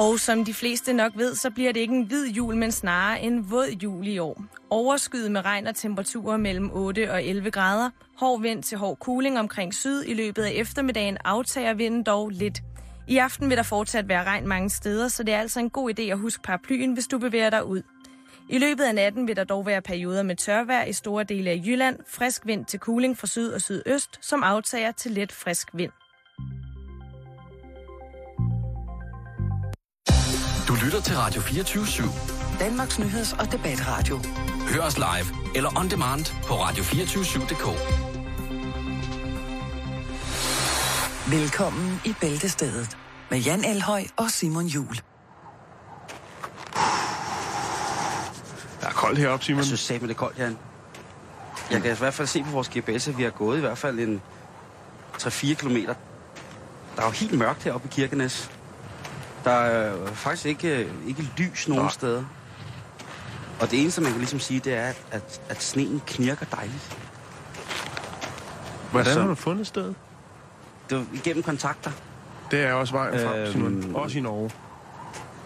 Og som de fleste nok ved, så bliver det ikke en hvid jul, men snarere en våd jul i år. Overskyet med regn og temperaturer mellem 8 og 11 grader. Hård vind til hård kuling omkring syd. I løbet af eftermiddagen aftager vinden dog lidt. I aften vil der fortsat være regn mange steder, så det er altså en god idé at huske paraplyen, hvis du bevæger dig ud. I løbet af natten vil der dog være perioder med tørvejr i store dele af Jylland, frisk vind til kuling fra syd og sydøst, som aftager til let frisk vind. Lytter til Radio 24 /7. Danmarks Nyheds- og Debatradio. Hør os live eller on demand på radio247.dk. Velkommen i Bæltestedet med Jan Elhøj og Simon Jul. Der er koldt heroppe, Simon. Jeg synes satme, det er koldt, Jan. Jeg kan i hvert fald se på vores GPS, at vi har gået i hvert fald en 3-4 kilometer. Der er jo helt mørkt heroppe i Kirkenes. Der er øh, faktisk ikke, ikke lys nogen Nå. steder. Og det eneste, man kan ligesom sige, det er, at, at, sneen knirker dejligt. Hvordan så- har du fundet stedet? Det er igennem kontakter. Det er også vejen frem, Øhm, Simon. Også i Norge.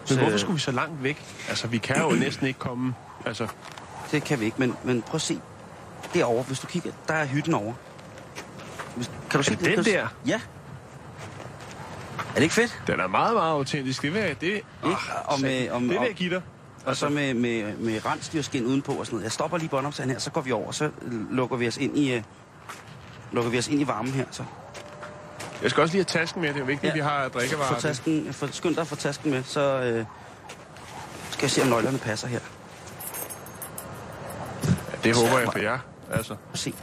så- Men hvorfor skulle vi så langt væk? Altså, vi kan jo næsten ikke komme... Altså, Det kan vi ikke, men, men prøv at se. Derovre, hvis du kigger, der er hytten over. Hvis- Kan du se Er det? den se- der? Ja. Er det ikke fedt? den er meget, meget autentisk. Det vil jeg... Det, Ikke? Og med, om, det vil jeg give dig. og så med, med, med rensdyrskin udenpå og sådan noget. Jeg stopper lige båndoptagen her, så går vi over, og så lukker vi os ind i, uh, lukker vi os ind i varmen her. Så. Jeg skal også lige have tasken med. Det er vigtigt, at vi har drikkevarer. Få tasken, for, skynd dig at få tasken med, så uh, skal jeg se, om nøglerne passer her. Ja, det håber jeg for jer. Altså, se.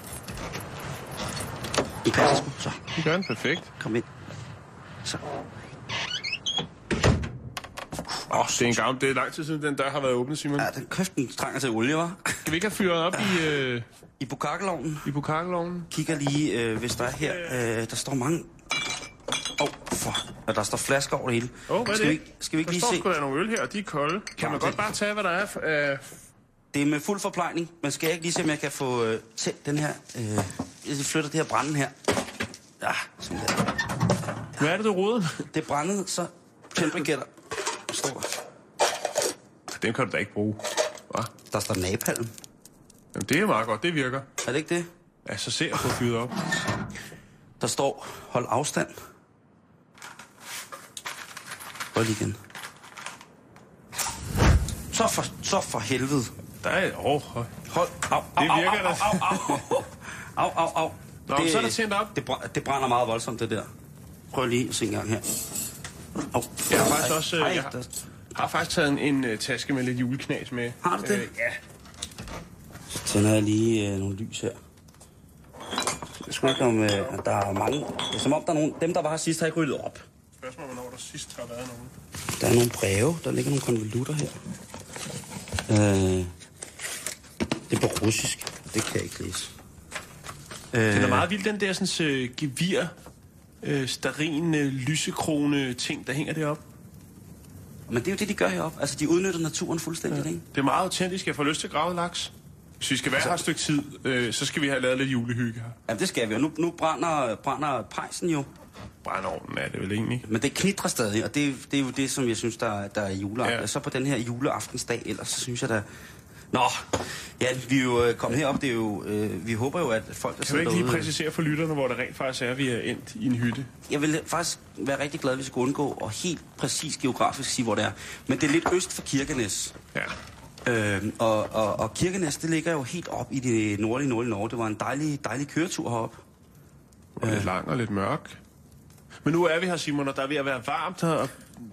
I passer sgu. Så, vi gør den perfekt. kom ind. Så. Åh, oh, det er en gammel... Det er lang tid siden, den dør har været åbnet, Simon. Ja, den køften trænger til olie, var. Skal vi ikke have fyret op i, øh, I bukakkelovnen. i bukakkelovnen? kigger lige, øh, hvis der er her. Øh, der står mange... Åh, oh, for... Og der står flasker over det hele. Åh, oh, hvad er skal det? Vi, ikke- skal vi ikke der lige står se? sgu da nogle øl her, og de er kolde. Kan Ja, man det- godt bare tage, hvad der er? Øh, Det er med fuld forplejning. Men skal jeg ikke lige se, om jeg kan få øh, tændt den her... Øh, jeg flytter det her brænde her. Ja, sådan der. Hvad er det, du roder? Det brændet, så tændbriketter. Der står, Dem kan du da ikke bruge. Hva? der står napalm. Jamen, det er meget godt. Det virker. Er det ikke det? Ja, så se at få fyret op. Der står, hold afstand. Lige igen. Så for, så for helvede. Der er... Åh, oh, Hold. Au, au, Det virker au, au, au, au, au, au, au. Nå, så er det tændt op. Det, br- det brænder meget voldsomt, det der. Prøv lige at se en gang her. Au. Jeg har faktisk også... øh, Ej, Jeg har, har faktisk taget en, en uh, taske med lidt juleknas med. Har du det? Øh, ja. Så tænder jeg lige øh, nogle lys her. Ikke om, øh, der er mange... Det er som om, der er nogen... Dem, der var her sidst, har ikke ryddet op. Spørgsmål, hvornår der sidst har været nogen. Der er nogle breve. Der ligger nogle konvolutter her. Øh, det er på russisk. Det kan jeg ikke læse. Øh, Den er meget vild, den der sådan, uh, gevir, uh, starin, uh, lysekrone ting, der hænger deroppe. Men det er jo det, de gør heroppe. Altså, de udnytter naturen fuldstændig, ja. ikke? Det er meget autentisk. Jeg får lyst til at grave laks. Hvis vi skal være her et stykke tid, øh, så skal vi have lavet lidt julehygge her. Jamen, det skal vi. Og nu, nu brænder, brænder pejsen jo. Brændeovnen er det vel egentlig. Men det knitrer stadig, og det, det er jo det, som jeg synes, der, der er juleaften. Ja. Ja. Så på den her juleaftensdag, ellers så synes jeg, der... Nå, ja, vi er jo øh, kommet herop. Det er jo, øh, vi håber jo, at folk, der Kan du ikke lige derude- præcisere for lytterne, hvor det rent faktisk er, at vi er endt i en hytte? Jeg vil faktisk være rigtig glad, hvis vi skulle undgå og helt præcis geografisk sige, hvor det er. Men det er lidt øst for Kirkenes. Ja. Øh, og, og, og Kirkenes, det ligger jo helt op i det nordlige nordlige Norge. Det var en dejlig, dejlig køretur herop. Og lidt lang og lidt mørk. Men nu er vi her, Simon, og der er ved at være varmt her. og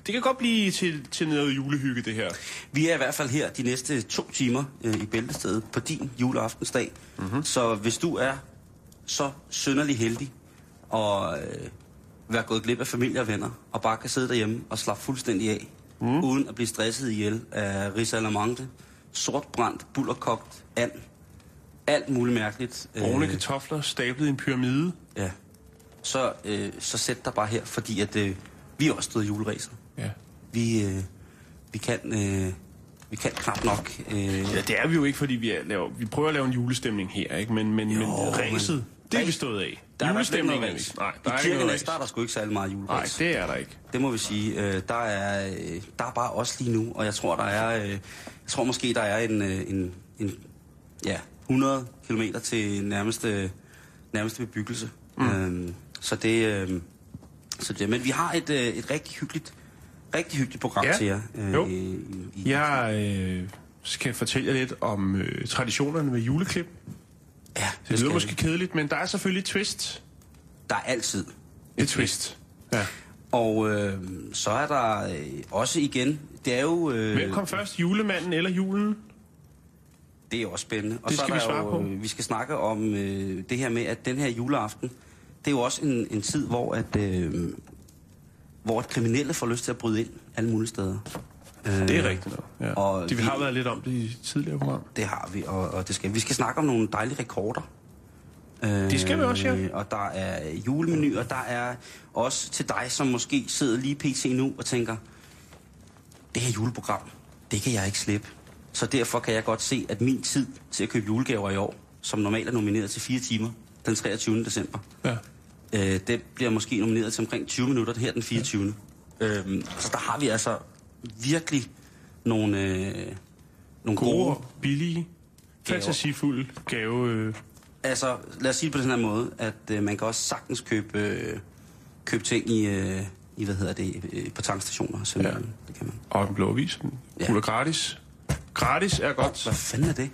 Det kan godt blive til, til noget julehygge, det her. Vi er i hvert fald her de næste to timer øh, i Bæltestedet på din juleaftensdag. Mm-hmm. Så hvis du er så synderlig heldig og øh, være gået glip af familie og venner, og bare kan sidde derhjemme og slappe fuldstændig af, mm. uden at blive stresset ihjel af risalamande, sortbrændt, bullerkogt, and, alt muligt mærkeligt. Brune kartofler stablet i en pyramide. ja. Så, øh, så sæt dig bare her, fordi at, øh, vi er også stået juleræset. Ja. Vi, øh, vi kan... Øh, vi kan knap nok. Øh, ja, det er vi jo ikke, fordi vi, er, laver, vi prøver at lave en julestemning her, ikke? Men, men, men Jo, ræset, Det er vi stået af. Der er Julestemning ikke er vi. ræs. Nej, der I er ikke noget Kirkenes, der er der sgu ikke særlig meget Nej, juleræs. det er der ikke. Det må vi sige. Øh, der, er, øh, der er bare os lige nu, og jeg tror, der er, øh, jeg tror måske, der er en, øh, en, en ja, 100 km til nærmeste, nærmeste bebyggelse. Mm. Øhm, så det, øh, så det, men vi har et, øh, et rigtig hyggeligt, rigtig hyggeligt program Ja. til jer. Øh, Jo. i, i, Jeg øh, skal fortælle jer lidt om øh, traditionerne med juleklip. ja, Det lyder skal måske vi. kedeligt, men der er selvfølgelig et twist. Der er altid Et twist. Ja. Og øh, så er der øh, også igen, det er jo... Øh, Hvem kom først, julemanden eller julen? Det er også spændende. Og Det så skal er vi der svare jo, på. øh, Vi skal snakke om øh, det her med, at den her juleaften, det er jo også en, en tid, hvor at, øh, hvor at kriminelle får lyst til at bryde ind alle mulige steder. Øh, Det er rigtigt nok. Ja. Og De, vi har været lidt om det i tidligere program. Det har vi, og, og det skal vi. skal snakke om nogle dejlige rekorder. Øh, Det skal vi også, ja. Og der er julemenu, og der er også til dig, som måske sidder lige pt. nu og tænker, det her juleprogram, det kan jeg ikke slippe. Så derfor kan jeg godt se, at min tid til at købe julegaver i år, som normalt er nomineret til fire timer, den 23. december, Ja. øh, det bliver måske nomineret til omkring 20 minutter her den 24. Øhm, så der har vi altså virkelig nogle, øh, nogle Gode, gode billige, Gaver. fantasifulde gave... Øh, Altså, lad os sige det på den her måde, at øh, man kan også sagtens købe, øh, købe ting i, øh, i, hvad hedder det, øh, på tankstationer. Så, Ja. ja. Det kan man. og en blå avis. Den Ja. ja. gratis. Gratis er godt. Hvad fanden er det?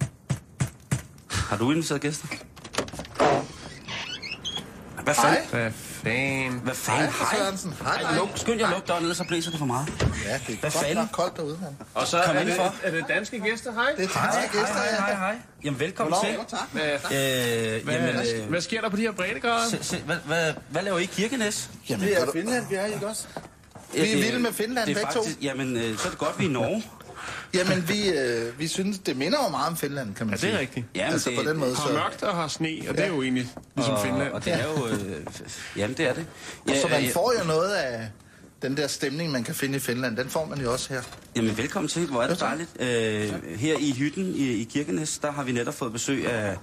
Har du inviteret gæster? Hvad fanden? Hvad fanden? Hvad fanden? Hej, Sørensen. Hej, Ej, luk, skynd jer døren, ellers så blæser det for meget. Ja, det er Hvad godt fanden? nok koldt derude, mand. Og så Kom er det, er det danske gæster, hej? Det er danske gæster, ja. hej. Jamen, velkommen til. tak. Øh, Hvad, jamen, hvad, øh, hvad sker der på de her breddegrader? hvad, hvad, hvad laver I i Kirkenes? Jamen, Det er Finland, vi er, ikke også? Vi er vilde med Finland, det er begge to. faktisk, Jamen, øh, så er det godt, vi er i Norge. Jamen, vi, øh, vi synes, det minder jo meget om Finland, kan man Ja, sige. det er rigtigt. Jamen, altså det, på den måde, Har så... mørkt og har sne, og det er jo egentlig ligesom og, Finland. Og det er jo... Øh, jamen, det er det. Ja, Så man ja, får jo noget af den der stemning, man kan finde i Finland. Den får man jo også her. Jamen, velkommen til. Hvor er det Ja, dejligt. Øh, her i hytten i, i Kirkenes, der har vi netop fået besøg af,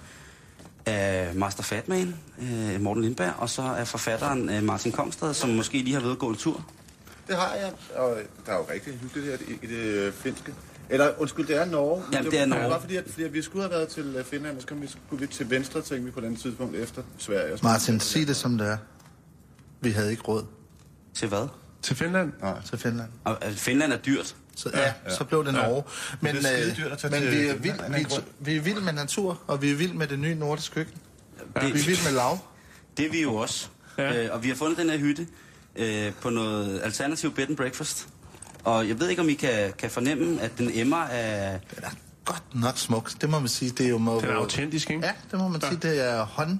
af Master Fatman, øh, Morten Lindberg, og så er forfatteren øh, Martin Kongstad, som måske lige har været at gå en tur. Det har jeg, og der er jo rigtig hyggeligt her i, i det øh, finske. Eller undskyld, det er Norge. men Jamen, det er Norge. Bare fordi, at, fordi at vi skulle have været til øh, Finland, og så kom vi, skulle vi til venstre, tænkte vi på den tidspunkt efter Sverige. og så- Martin, sig det som det er. Vi havde ikke råd Til hvad? Til Finland? til Finland. Og, øh, Finland er dyrt. Så, ja, så blev det Norge. Men, Det er øh, tage men til vi, er vild, vi, vi er vild med natur, og vi er vild med det nye nordiske køkken. Det, Vi er vild med lav. det er vi jo også. Ja. Ja. Øh, og vi har fundet den her hytte øh, på noget alternativ bed and breakfast. Og jeg ved ikke, om I kan, kan fornemme, at den emmer af... Den er godt nok smuk. Det må man sige. Det er jo må, Den er autentisk, ikke? Ja, det må man sige. Det er hånd.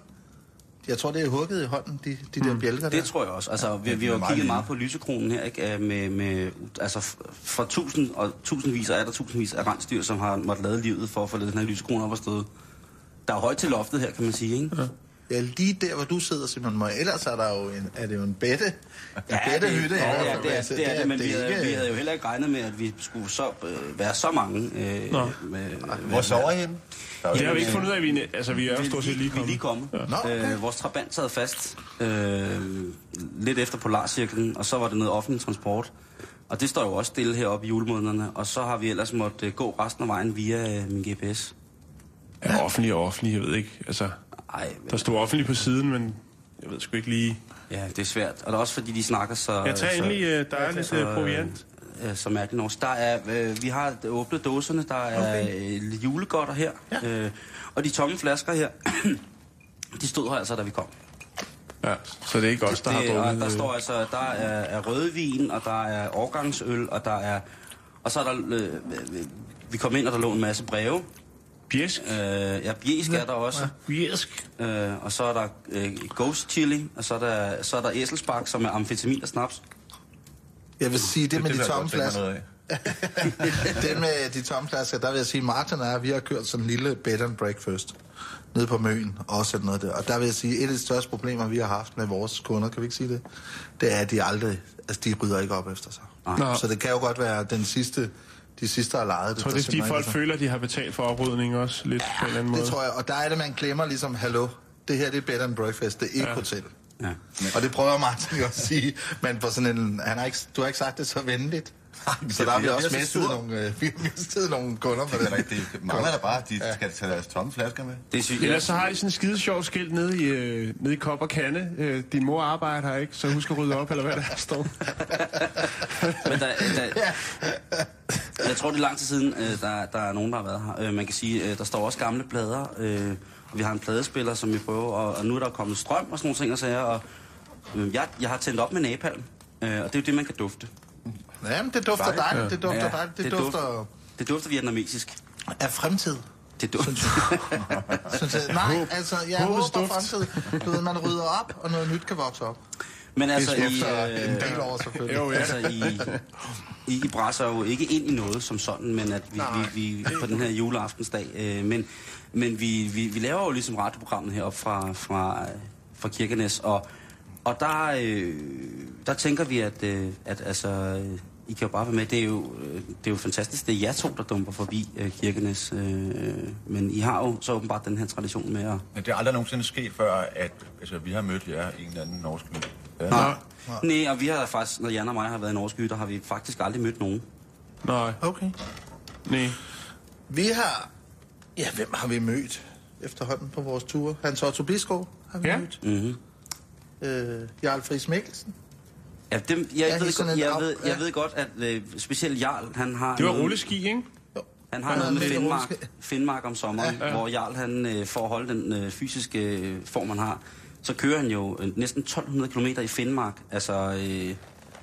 Jeg tror, det er hugget i hånden, de, de der bjælker der. Det tror jeg også. Altså, vi, vi har jo meget kigget meget på lysekronen her, ikke? Øh, Med, med, altså, f- fra tusind og tusindvis og er der tusindvis af rensdyr, som har måttet lade livet for at få den her lysekrone op at stå. Der er højt til loftet her, kan man sige, ikke? Ja, Ja, lige der, hvor du sidder, Simon Møg. Ellers er, der jo en, er det jo en bedte. En det, bedtehytte. ja, i ja, hvert det, er, det er det, men vi, havde, ikke- vi havde jo heller ikke regnet med, at vi skulle så, øh, være så mange. Øh, Nå. med, Hvor sover I henne? Det har vi ikke øh, fundet ud af, vi, er- altså vi er jo stort set lige Vi er lige kommet. kommet. Nå, okay. øh, vores trabant sad fast øh, lidt efter Polarcirklen, og så var det noget offentlig transport. Og det står jo også stille heroppe i julemånederne, og så har vi ellers måtte øh, gå resten af vejen via øh, min GPS. Ja, offentlig og offentlig, jeg ved ikke. Altså, Ej, der stod offentlig på siden, men jeg ved sgu ikke lige... ja, det er svært. Og det er også fordi, de snakker så... Jeg tager så, endelig, øh, der er lidt så, øh, proviant. øh, så mærkeligt norsk. Der er, øh, vi har åbnet dåserne, der er okay. julegodter her, ja. øh, og de tomme flasker her, de stod her altså, da vi kom. Ja, så det er ikke os, der har det, og drukket... der øh, står altså, der er, er rødvin, og der er årgangsøl, og der er... Og så er der... Øh, vi kom ind, og der lå en masse breve. Bjæsk. Øh, ja, bjæsk er der også. Bjæsk. Øh, og så er der øh, ghost chili, og så er der, så er der æselsbak, som er amfetamin og snaps. Jeg vil sige, det med Det de tomme flasker. det med de tomme flasker, der vil jeg sige, Martin og jeg, vi har kørt sådan en lille bed and breakfast nede på Møn, og også sådan noget der. Og der vil jeg sige, et af de største problemer, vi har haft med vores kunder, kan vi ikke sige det, det er, at de aldrig, altså de rydder ikke op efter sig. Nå. Så det kan jo godt være den sidste, de sidste har lejet det. Tror, der det er fordi folk ikke- føler, at de har betalt for oprydning også, lidt på en eller anden måde. Det tror jeg, og der er det, man glemmer ligesom, hallo, det her det er bed and breakfast, det er ikke ja. hotel. Ja. Og det prøver Martin jo at sige, men på sådan en, han har ikke, du har ikke sagt det så venligt. Så der har vi også mistet sur. nogle, øh, vi har mistet nogle kunder på Det det. er. Det mangler der bare, at de skal tage deres tomme flasker med. Det synes Ellers så har I sådan en skide sjov skilt nede i, øh, nede i kop og kande. Øh, din mor arbejder her, ikke? Så husk at rydde op, eller hvad der står. men der, der, jeg tror, det er lang tid siden, øh, der, der er nogen, der har været her. Øh, man kan sige, øh, der står også gamle plader, øh, og vi har en pladespiller, som vi prøver, og, og nu er der kommet strøm og sådan nogle ting og sager, og øh, jeg, jeg har tændt op med napalm, øh, og det er jo det, man kan dufte. Ja, men det dufter dejligt, det dufter dejligt, det, det dufter Det dufter vietnamesisk. af fremtid. Det dufter... Synes jeg. Nej, altså, jeg Håbets håber duft. fremtid. Du ved, man rydder op, og noget nyt kan vokse op. Men altså, i, Efter en øh, del år selvfølgelig. Jo, ja. altså I, I, I brasser jo ikke ind i noget som sådan, men at vi, vi, vi på den her juleaftensdag, øh, men, men vi, vi, vi laver jo ligesom radioprogrammet heroppe fra, fra, fra Kirkenes, og, og der, øh, der tænker vi, at, øh, at altså, øh, I kan jo bare være med. Det er jo, øh, det er jo fantastisk, det er jer to, der dumper forbi øh, Kirkenes, øh, men I har jo så åbenbart den her tradition med at... Men det er aldrig nogensinde sket før, at altså, vi har mødt jer i en anden norsk by. Ja. Nej. Nej, og vi har faktisk, når Jan og mig har været i Norsk By, der har vi faktisk aldrig mødt nogen. Nej, Okay. nej. Vi har... Ja, hvem har vi mødt efterhånden på vores ture? Hans Otto Biskov har vi Ja. mødt. Mm-hmm. Øh, Jarl Friis Mikkelsen. Ja, dem, jeg, ja, ved, jeg, op- ved, ja. jeg ved godt, at øh, specielt Jarl, han har... Det var noget- rulleski, ikke? Han har noget med Finnmark. Finnmark om sommeren, ja, ja. hvor Jarl, han, øh, for at holde den øh, fysiske øh, form, han har, så kører han jo øh, næsten 1200 km i Finnmark, altså øh,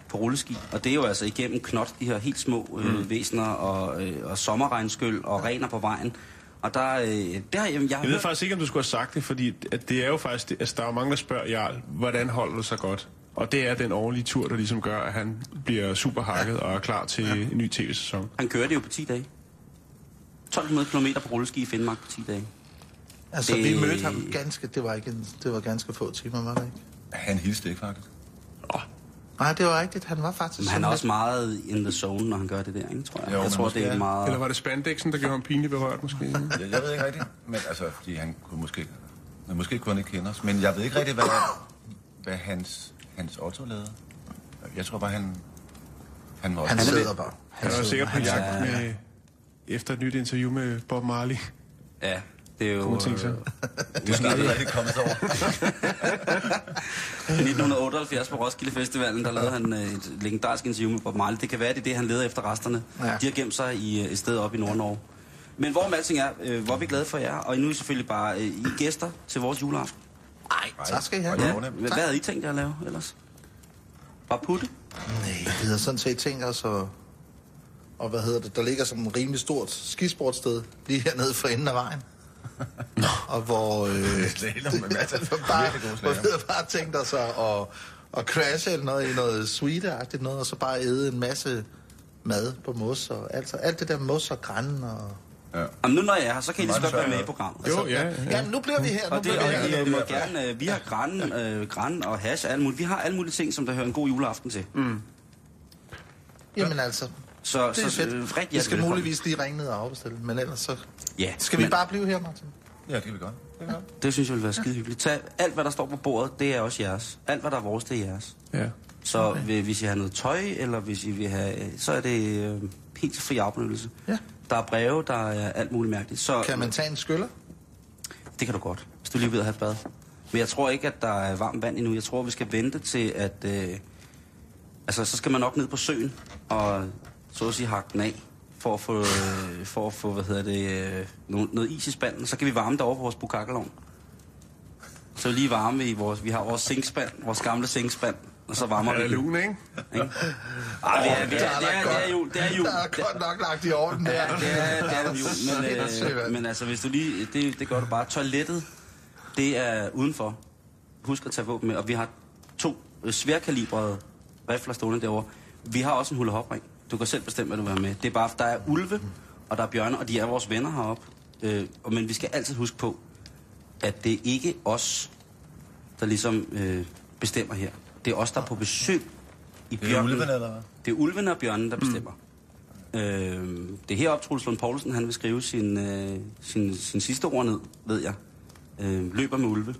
på rulleski. Og det er jo altså igennem knot, de her helt små øh, mm. væsener, og, øh, og sommerregnskyld og rener på vejen. Og der, øh, der jamen, jeg, har Jeg ved hørt- faktisk ikke, om du skulle have sagt det, fordi at det er jo faktisk... det- Altså, der er mange, der spørger Jarl, hvordan holder du sig godt? Og det er den årlige tur, der ligesom gør, at han bliver super hakket og er klar til en ny tv-sæson. han kører det jo på 10 dage. 1200 km på rulleski i Finnmark på 10 dage. Altså, Det- vi mødte ham ganske... Det var, ikke det var ganske få timer, var det ikke? Han hilste ikke, faktisk. Nej, det var rigtigt. Han var faktisk... Men han er også meget in the zone, når han gør det der, ikke, tror jeg. Jo, jeg tror, det er er- meget... Eller var det spandexen, der gjorde ham pinligt berørt, måske? Jeg, jeg ved ikke rigtigt, men altså, fordi han kunne måske... Men måske kunne han ikke kende os, men jeg ved ikke rigtigt, hvad, hvad hans, hans Otto lavede. Jeg tror bare, han... Han var også... Han er sidder bare. Han var sidder- sikkert på han jagt med... Efter et nyt interview med Bob Marley. Ja, det er jo... Kunne tænke sig. Det er sådan aldrig rigtig kommet over. I 1978 på Roskilde Festivalen, der lavede han øh, et legendarisk interview med Bob Marley. Det kan være, det er det, han leder efter resterne. Ja. De har gemt sig i øh, et sted op i Nord-Norge. Men hvor alting er, øh, hvor er vi glade for jer, og nu er I selvfølgelig bare øh, I er gæster til vores juleaften. Ej, tak skal I have. Ja. Hvad, hvad havde I tænkt jer at lave ellers? Bare putte? Nej, vi havde sådan set tænkt os at... Og hvad hedder det? Der ligger sådan et rimelig stort skisportsted lige hernede for enden af vejen. og hvor... Øh, Slalom med masser af bare, hvor vi havde bare tænkt os at, at, at crashe eller noget i noget sweet noget, og så bare æde en masse mad på mos, og altså alt det der mos og græn og... Ja. Jamen nu når jeg er her, så kan I lige så godt være med i programmet. Jo, ja. ja. Ja, nu bliver vi her. Nu Og det, bliver vi og her. I må gerne, øh, vi har græn, øh, græn og hash og alt muligt. Vi har alle mulige ting, som der hører en god juleaften til. Mm. Jamen altså, Så, det er så fedt. øh, rigtig vi skal muligvis lige ringe ned og afbestille, men ellers så... Ja, Skal vi men bare blive her, Martin? Ja, det kan vi godt. Det kan vi godt. Det synes jeg vil være skide hyggeligt. Tag alt, hvad der står på bordet, det er også jeres. Alt, hvad der er vores, det er jeres. ja. Så okay. hvis I har noget tøj, eller hvis I vil have... øh, Så er det øh, helt fri afbenyttelse. Ja. Der er breve, der er alt muligt mærkeligt. Så, Kan man tage en skyller? Det kan du godt, hvis du lige ved at have bad. Men jeg tror ikke, at der er varmt vand endnu. Jeg tror, vi skal vente til, at... Øh, altså, så skal man nok ned på søen, og så at sige hakke den af, for at få, øh, for at få hvad hedder det, øh, noget, noget is i spanden. Så kan vi varme det over på vores bukakkelovn. Så lige varme i vores... Vi har vores zinkspand, vores gamle zinkspand, og så varmer vi er den. lun, ikke? Ikke? Ah, det er, det er, det er, det er jul. Det er jul. Der er godt nok lagt i orden der. Ja, det er, det er jul. Men, øh, men altså, hvis du lige... Det, det gør du bare. Toilettet, det er udenfor. Husk at tage våben med. Og vi har to øh, sværkalibrede rifler stående derovre. Vi har også en hulehopring. Du kan selv bestemme, hvad du vil have med. Det er bare, der er ulve, og der er bjørne, og de er vores venner heroppe. Øh, og- men vi skal altid huske på, at det er ikke os, der ligesom øh, bestemmer her. Det er os, der er på besøg i Det er bjørnen. ulvene, eller hvad? Det er ulvene og bjørnen, der bestemmer. Mm. Øh, det er heroppe, Troels Lund Poulsen, han vil skrive sin, øh, sin, sin sidste ord ned, ved jeg. Øh, løber med ulve.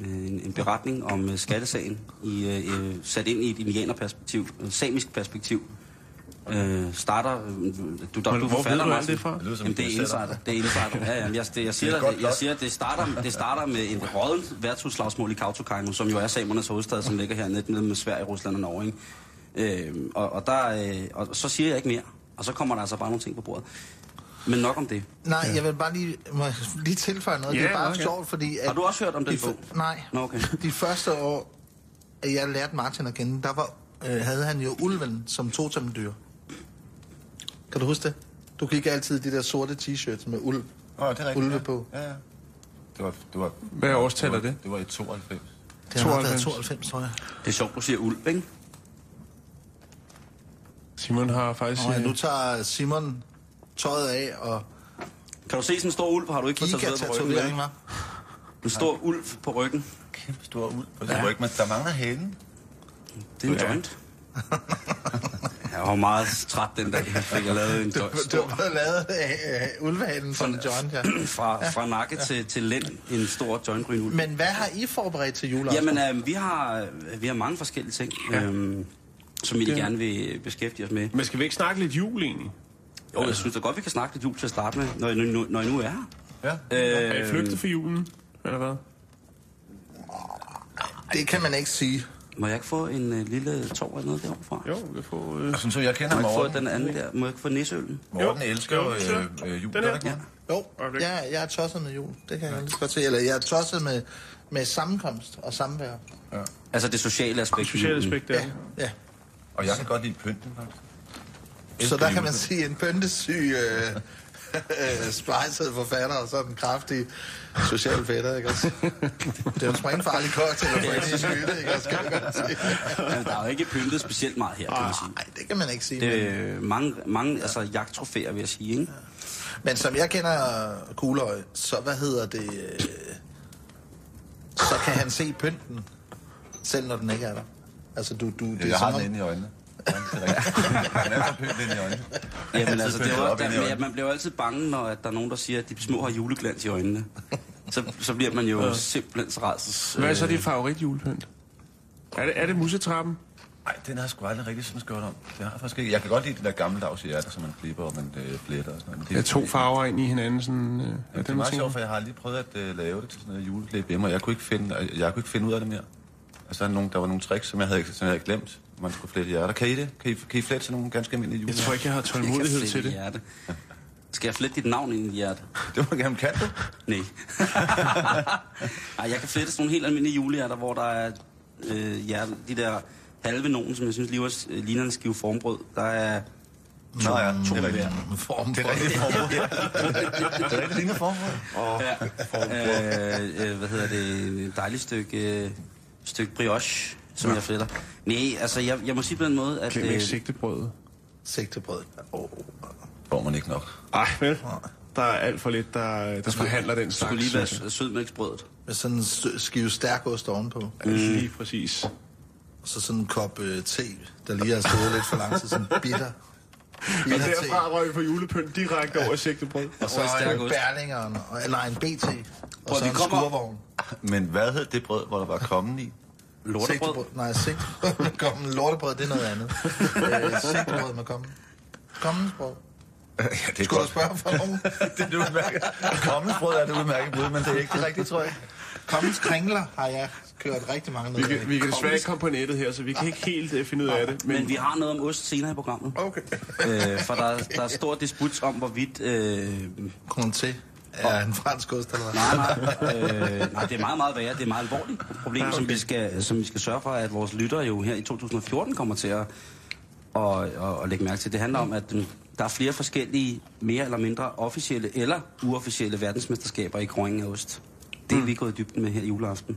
øh, en, en beretning om øh, skattesagen, i, øh, øh, sat ind i et indianerperspektiv, et samisk perspektiv. Øh, starter... Øh, du, der, Hvor- du hvor forfatter, ved du alt Martin. det fra? Det Jamen, det er en insider. Det er insider. Ja, ja, jeg, det, jeg siger, Det godt det, jeg siger det, starter, det starter med en rådent værtshusslagsmål i Kautokeino, som jo er samernes hovedstad, som ligger her nede med Sverige, Rusland og Norge. Ikke? Øh, og, og, der, øh, og så siger jeg ikke mere. Og så kommer der altså bare nogle ting på bordet. Men nok om det. Nej, jeg vil bare lige, må jeg lige tilføje noget. Ja, det er bare okay. sjovt, fordi... At Har du også hørt om den de, bog? Nej. Nå, okay. De første år, at jeg lærte Martin at kende, der var, øh, havde han jo ulven som totemdyr. Kan du huske det? Du gik altid i de der sorte t-shirts med ulv. Åh, det er rigtigt. Ulve ja. på. Ja, ja. Det var, det var, Hvad årstal er det? var- det? Var i 92. Det har nok været 92. 92, tror jeg. Det er sjovt, du siger ulv, ikke? Simon har faktisk... Og ja, øh, nu tager Simon tøjet af, og Kan du se sådan en stor ulv? Har du ikke fået tatoveret på ryggen? hva'? En stor ulv på ryggen. Kæmpe stor ud på ja. ryg, men der mangler halen. Det er en Ja. joint. Jeg var meget træt den dag, jeg fik lavet en Du, joint. du Stor, har lavet øh, ulvehalen som joint, ja. fra, fra nakke til, til lænd, en stor jointgryn ulv. Men hvad har I forberedt til juleaften? Jamen, øh, vi, har, øh, vi har mange forskellige ting, ja. øh, som vi Det- gerne vil beskæftige os med. Men skal vi ikke snakke lidt jul egentlig? Jo, jeg synes da godt, vi kan snakke lidt jul til at starte med, når I nu, når I nu er her. Ja. Er I Øh, flygtet for julen? Eller hvad? Det kan man ikke sige. Må jeg ikke få en øh, lille tår eller noget derovre fra? Jo, vi får... Øh... Og sådan så jeg kender Må jeg ikke få den anden der? Må jeg ikke få nisseøllen? Morten Jo. elsker jo øh, øh, jul. Den gør her. du ikke? Jo, jeg, jeg er tosset med jul. Det kan jeg lige godt se. Eller jeg er tosset med, med sammenkomst og samvær. Altså det sociale aspekt. i Sociale aspekt, Ja, der. ja. Og jeg kan godt lide pynten, faktisk. Så der kan man sige en pyntesyg, øh, øh, splejset forfatter og sådan en kraftig social fætter, ikke også? Det er jo en springfarlig cocktail at få ind i skytte, ikke også? Men der er jo ikke pyntet specielt meget her, kan man sige. Nej, det kan man ikke sige. Det Men, er mange, mange altså, jagttrofæer, vil jeg sige. Ikke? men som jeg kender Kugløj, så hvad hedder det... Øh, så kan han se pynten, selv når den ikke er der. Altså, du, du, det er Jeg har som den inde i øjnene. Ja, det er rigtigt. Han er så pynt inde i øjnene. Jamen, altså, det er jo, der, ja, man bliver jo altid bange, når at der er nogen, der siger, at de små har juleglans i øjnene. Så, så bliver man jo simpelthen så rædsels... Hvad er så øh, dit favorit julepynt? Er det, er det musetrappen? Nej, den har jeg sgu aldrig rigtig sådan skørt om. Det har jeg faktisk ikke. Jeg kan godt lide det der gammeldags hjerte, som man flipper og man øh, fletter og sådan noget. Men Det er to farver ind i hinanden, sådan... Øh, Ja, er det er meget sjovt, for jeg har lige prøvet at øh, lave det til sådan noget juleklip hjemme, og jeg kunne ikke finde, jeg, kunne ikke finde ud af det mere. Altså, der, er nogle, der var nogle tricks, som jeg havde, som jeg havde glemt, man skulle flette hjerter. Kan I det? Kan I, kan I flette sådan nogle ganske almindelige jule? Jeg tror ikke, jeg har jeg tålmodighed til det. Hjerte. Skal jeg flette dit navn ind i hjertet? Det var gerne, kan du? Nej. Ej, jeg kan flette sådan nogle helt almindelige julehjerter, hvor der er øh, hjerte, de der halve nogen, som jeg synes lige øh, ligner en skive formbrød. Der er Nå ja, to det er rigtigt. hver. form Det er rigtigt formål. det er rigtigt, ligner formål. Ja. Øh, øh, hvad hedder det? Et dejligt stykke, øh, stykke brioche, som jeg fletter. Nej, altså jeg, jeg må sige på den måde, at... Glem øh, ikke sigtebrødet. sigtebrød. Oh. Får man ikke nok. Ej, vel? Der er alt for lidt, der, der forhandler den det slags. skulle lige være sødmælksbrødet. Med sådan en skive stærkost ovenpå. Mm. Lige præcis. Og så sådan en kop øh, te, der lige har stået lidt for lang tid. Sådan bitter. Og derfra røg på julepynt direkte over sigtebrød. Og så Og en stærk ost. Og, eller en BT. Og Prøv, så en kommer- skurvogn. Men hvad hed det brød, hvor der var kommen i? Lortebrød. Sigtebrød. Nej, sigtebrød med kommen. Lortebrød, det er noget andet. øh, sigtebrød med kommen. Kommensbrød. ja, det er Skulle du spørge for nogen? det er det udmærket. Kommensbrød er det udmærket bud, men det er ikke det rigtige, tror jeg. Kommens kringler har jeg kørt rigtig mange Vi noget kan, vi kan desværre ikke komme på nettet her, så vi kan ikke helt uh, finde ud af det. Men vi har noget om ost senere i programmet. Okay. øh, for der, der er stor disput om, hvorvidt... Øh, Comté er en fransk ost, eller hvad? nej, nej, øh, nej, det er meget, meget værre. Det er et meget alvorligt problem, Ja, som, okay. vi skal, som vi skal sørge for, at vores lyttere jo her i 2014 kommer til at, at, at, at lægge mærke til. Det handler om, at der er flere forskellige, mere eller mindre officielle eller uofficielle verdensmesterskaber i kroningen af ost. Det er vi gået i dybden med her i juleaften.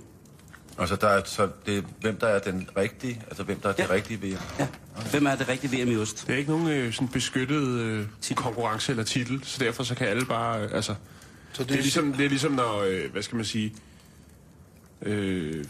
Og så, der er, så det er, hvem der er den rigtige, altså hvem der er det Ja. rigtige ved Ja. Hvem er det rigtige VM i ost? Det er ikke nogen øh, sådan beskyttet øh, konkurrence eller titel, så derfor så kan alle bare... Øh, altså, Så det, er ligesom, det er ligesom når, øh, hvad skal man sige, øh,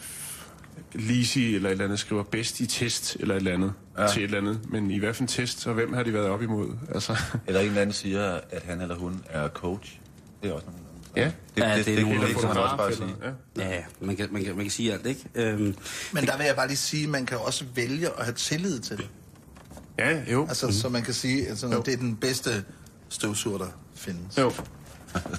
Lisi eller et eller andet skriver bedst i test eller et eller andet ja. Til et eller andet. Men i hvad for en test, og hvem har de været op imod? Altså, Eller en eller anden siger, at han eller hun er coach. Det er også nogle Ja. Det, Ja, det, det er det, det, det kan man også bare sige. Ja. Ja, man kan, man kan, man kan sige alt, ikke? Øhm, Men der vil jeg bare lige sige, at man kan også vælge at have tillid til det. Ja, jo. Altså, mm. så man kan sige, at sådan, at det er den bedste støvsuger, der findes. Jo.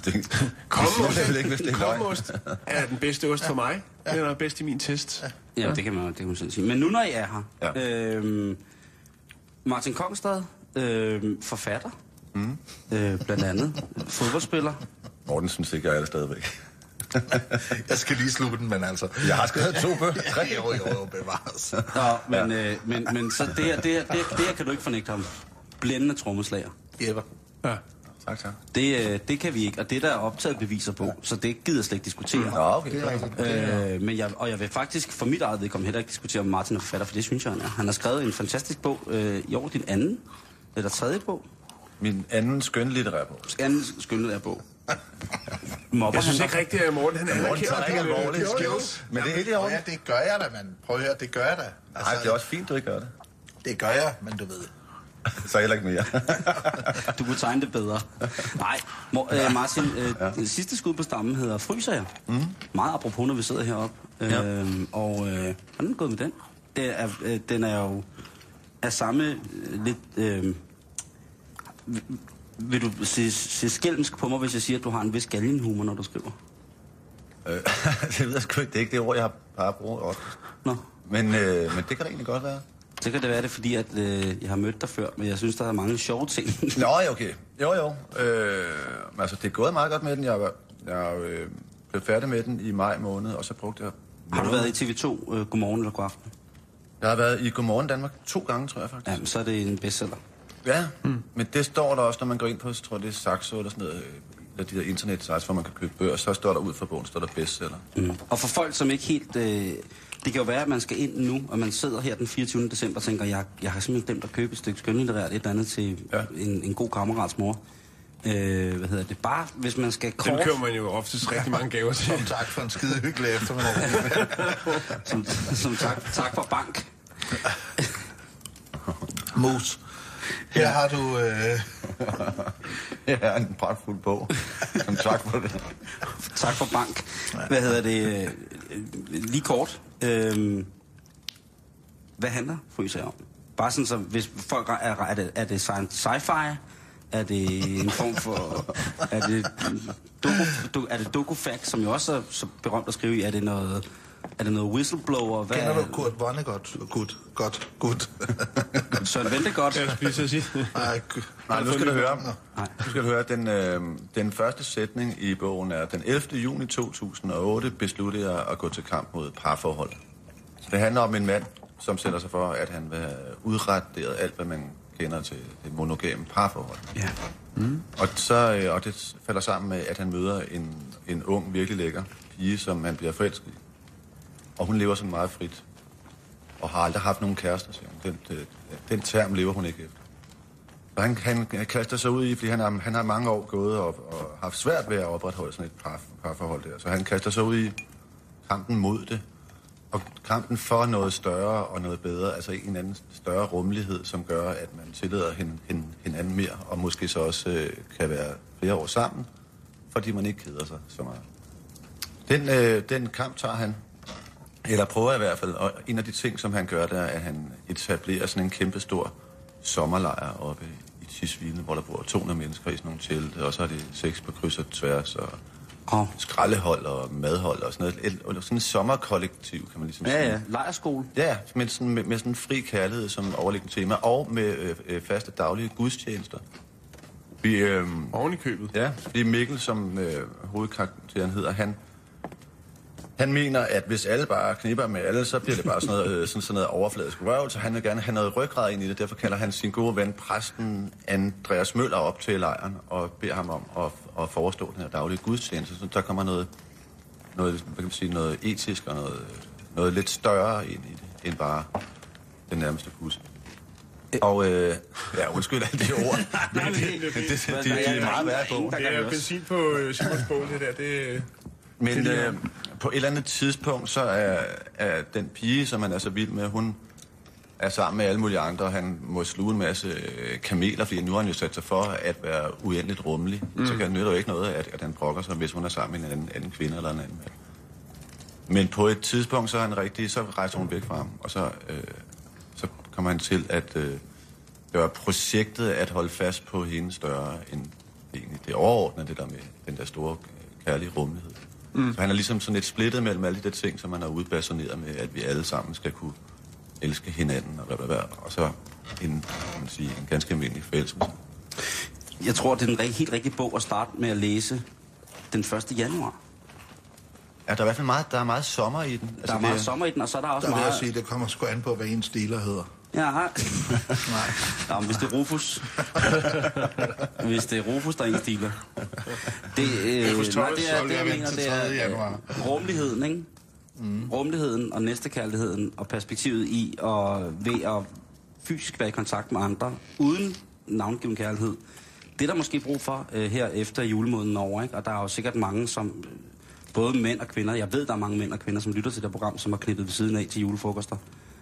Det, Komost, Jeg ved ikke, hvis det er. Komost er den bedste ost for mig. Den er bedst i min test. ja, det kan man, det kan man selv sige. Men nu når I er her, Ja. øhm, Martin Kongstad, øhm, forfatter, mm. øh, blandt andet, fodboldspiller. Morten synes ikke, jeg er det stadigvæk. Jeg skal lige slutte den, men altså... Jeg har skrevet to bøger. Tre jo, jo, jo, bevares. Nå, men, øh, men, men så det her, det, her, det, her, det her kan du ikke fornægte ham. Blændende trommeslager. Jeppe. Ja. Tak, tak. Det, øh, det kan vi ikke, og det er der er optaget beviser på, så det gider jeg slet ikke diskutere. Nå, okay. Det er rigtigt. Øh, men jeg, og jeg vil faktisk for mit eget vedkommende heller ikke diskutere, om Martin er forfatter, for det synes jeg, han er. Han har skrevet en fantastisk bog øh, i år, din anden, eller tredje bog, Min anden skønlitterære bog. anden skønne bog. Mobber Jeg synes han ikke rigtigt, at Morten han Morten tager ikke det. alvorligt. Jo, jo. Men det er helt i orden. høre, det gør jeg da, mand. Prøv at høre, det gør jeg da. Altså, Nej, det er også fint, du ikke gør det. det gør jeg, men du ved. Så heller ikke mere. Du kunne tegne det bedre. Nej, Mor, øh, Martin, øh, ja. sidste skud på stammen hedder Fryser jeg. Mm. Meget apropos, når vi sidder heroppe. Ja. Øh, og øh, hvordan er det gået med den? Det er, øh, den er jo af samme øh, lidt... Øh, vil- du se, se skælmsk på mig, hvis jeg siger, at du har en vis galgenhumor, når du skriver? Øh, det ved jeg sgu ikke. Det er ikke det ord, jeg har bare brugt. Nå, Men, øh, men det kan det egentlig godt være. Så kan det være det, fordi at, øh, jeg har mødt dig før, men jeg synes, der er mange sjove ting. Nå, ja, okay. Jo, jo. Øh, men altså, det er gået meget godt med den. Jeg, var, jeg øh, blev færdig med den i maj måned, og så brugte jeg... har du været i TV2 øh, Godmorgen eller God aften? Jeg har været i Godmorgen Danmark to gange, tror jeg faktisk. Ja, så er det en bestseller. Ja, mm. men det står der også, når man går ind på, tror det er Saxo eller sådan noget, øh, eller de der internet-sites, hvor man kan købe bøger, så står der ud for bogen, står der bestseller. Mm. Og for folk, som ikke helt... Øh, det kan jo være, at man skal ind nu, og man sidder her den 24. december og tænker, jeg, jeg har simpelthen glemt at købe et stykke skønlitterært et eller andet til ja. En, en god kammerats mor. Øh, hvad hedder det? Bare, hvis man skal Dem kort, køber man jo oftest rigtig mange gaver til. Som tak for en skide hyggelig eftermiddag. som, som tak, tak for bank. Mus. Her har du... Øh, Ja, en pragtfuld bog. Som tak for det. Tak for bank. Hvad hedder det? Øh, lige kort. Øhm, hvad handler Fryser om? Bare sådan, så hvis folk er, er det, er det sci-fi? Er det en form for... Er det, doku, do, er det dokufact, som jo også er så berømt at skrive i? Er det noget, er det noget whistleblower? Hvad kender er, du Kurt Vonnegut? Gut, godt, gut. Søren Ventegodt? Jeg skulle lige så sige. Nej, Nej, nu skal du høre. Nej. Nu skal du høre, den, øh, den første sætning i bogen er, den 11. juni 2008 besluttede jeg at gå til kamp mod parforhold. Det handler om en mand, som sætter sig for, at han vil have udrettet alt, hvad man kender til det monogame parforhold. Ja. Og, så, øh, og det falder sammen med, at han møder en, en ung, virkelig lækker pige, som han bliver forelsket i. Og hun lever sådan meget frit. Og har aldrig haft nogen kærester, siger hun. Den, den, den term lever hun ikke efter. Og han, han kaster sig ud i, fordi han har, han har mange år gået og, og haft svært ved at opretholde sådan et par, parforhold der. Så han kaster sig ud i kampen mod det. Og kampen for noget større og noget bedre, altså en anden større rummelighed, som gør, at man tillader hin, hin, hinanden mere, og måske så også øh, kan være flere år sammen, fordi man ikke keder sig så meget. Den, øh, den kamp tager han, eller prøver i hvert fald, og en af de ting, som han gør, der er, at han etablerer sådan en kæmpe stor sommerlejr oppe i Tisvilde, hvor der bor 200 mennesker i sådan nogle telte, og så er det sex på kryds og tværs, og Og, skraldehold og madhold og sådan noget. Et- Eller sådan et sommerkollektiv, kan man ligesom sige. ja, ja. Lejerskole. Ja, med sådan, med, med sådan fri kærlighed som overliggende tema, og med øh, øh, faste daglige gudstjenester. Vi, øh, Oven i købet. ja, fordi Mikkel, som øh, hovedkarakteren hedder, han, han mener, at hvis alle bare knipper med alle, så bliver det bare sådan noget, øh, sådan, sådan noget overfladisk røv, så han vil gerne have noget ryggrad ind i det. Derfor kalder han sin gode ven, præsten Andreas Møller, op til lejren og beder ham om at, at forestå den her daglige gudstjeneste. Så der kommer noget, noget, hvad kan man sige, noget etisk og noget, noget lidt større ind i det, end bare den nærmeste bus. Og øh, ja, undskyld alle de ord. Men det, det, det, det, det, det er meget værd på. Det er benzin på øh, Simons bog, det der. Det, Men øh, på et eller andet tidspunkt, så er, er den pige, som han er så vild med, hun er sammen med alle mulige andre, og han må sluge en masse øh, kameler, fordi nu har han jo sat sig for at være uendeligt rummelig. Mm. Så kan det nytte jo ikke noget, at, at han brokker sig, hvis hun er sammen med en anden, anden kvinde eller en anden mand. Men på et tidspunkt, så er han rigtig, så rejser hun væk fra ham, og så, øh, så kommer han til at øh, gøre projektet at holde fast på hende større end egentlig det overordnede, det der med den der store øh, kærlige rummelighed. Mm. Så han er ligesom sådan lidt splittet mellem alle de der ting, som man har udbasoneret med, at vi alle sammen skal kunne elske hinanden og hvad, hvad, og så en, man sige, en ganske almindelig forelskelse. Jeg tror, det er den helt rigtige bog at starte med at læse den 1. januar. Ja, der er i hvert fald meget, der er meget sommer i den. Altså, Der er meget sommer i den, og så er der også Der vil jeg meget... sige, det kommer sgu an på, hvad ens dealer hedder. Ja, Nej. Nå, men hvis det er Rufus. hvis det er Rufus, der er ens dealer. Det, øh, nej, det, er, det, jeg mener, det 3. er øh, rummeligheden, ikke? Mm. Rummeligheden og næstekærligheden og perspektivet i og ved at fysisk være i kontakt med andre, uden navngiven kærlighed. Det er der måske brug for øh, her efter julemåneden over, ikke? Og der er jo sikkert mange, som både mænd og kvinder, jeg ved, der er mange mænd og kvinder, som lytter til det program, som har knippet ved siden af til julefrokoster.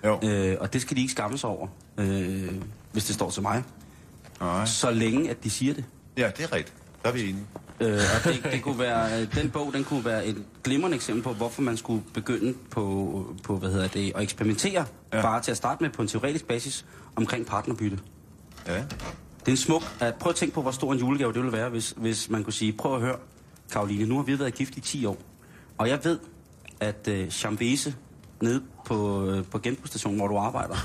Jo. Øh, og det skal de ikke skamme sig over, øh, hvis det står til mig. Nej. Så længe, at de siger det. Ja, det er rigtigt. Der er vi enige. Øh, og det, det kunne være, øh, den bog, den kunne være et glimrende eksempel på, hvorfor man skulle begynde på, på hvad hedder det, at eksperimentere, Ja. ja. bare til at starte med på en teoretisk basis, omkring partnerbytte. Ja. Det er en smuk, at prøv at tænke på, hvor stor en julegave det ville være, hvis, hvis man kunne sige, prøv at høre, Karoline, nu har vi været gift i 10 år, og jeg ved, at øh, Chambese nede på, øh, på genbrugsstationen, hvor du arbejder,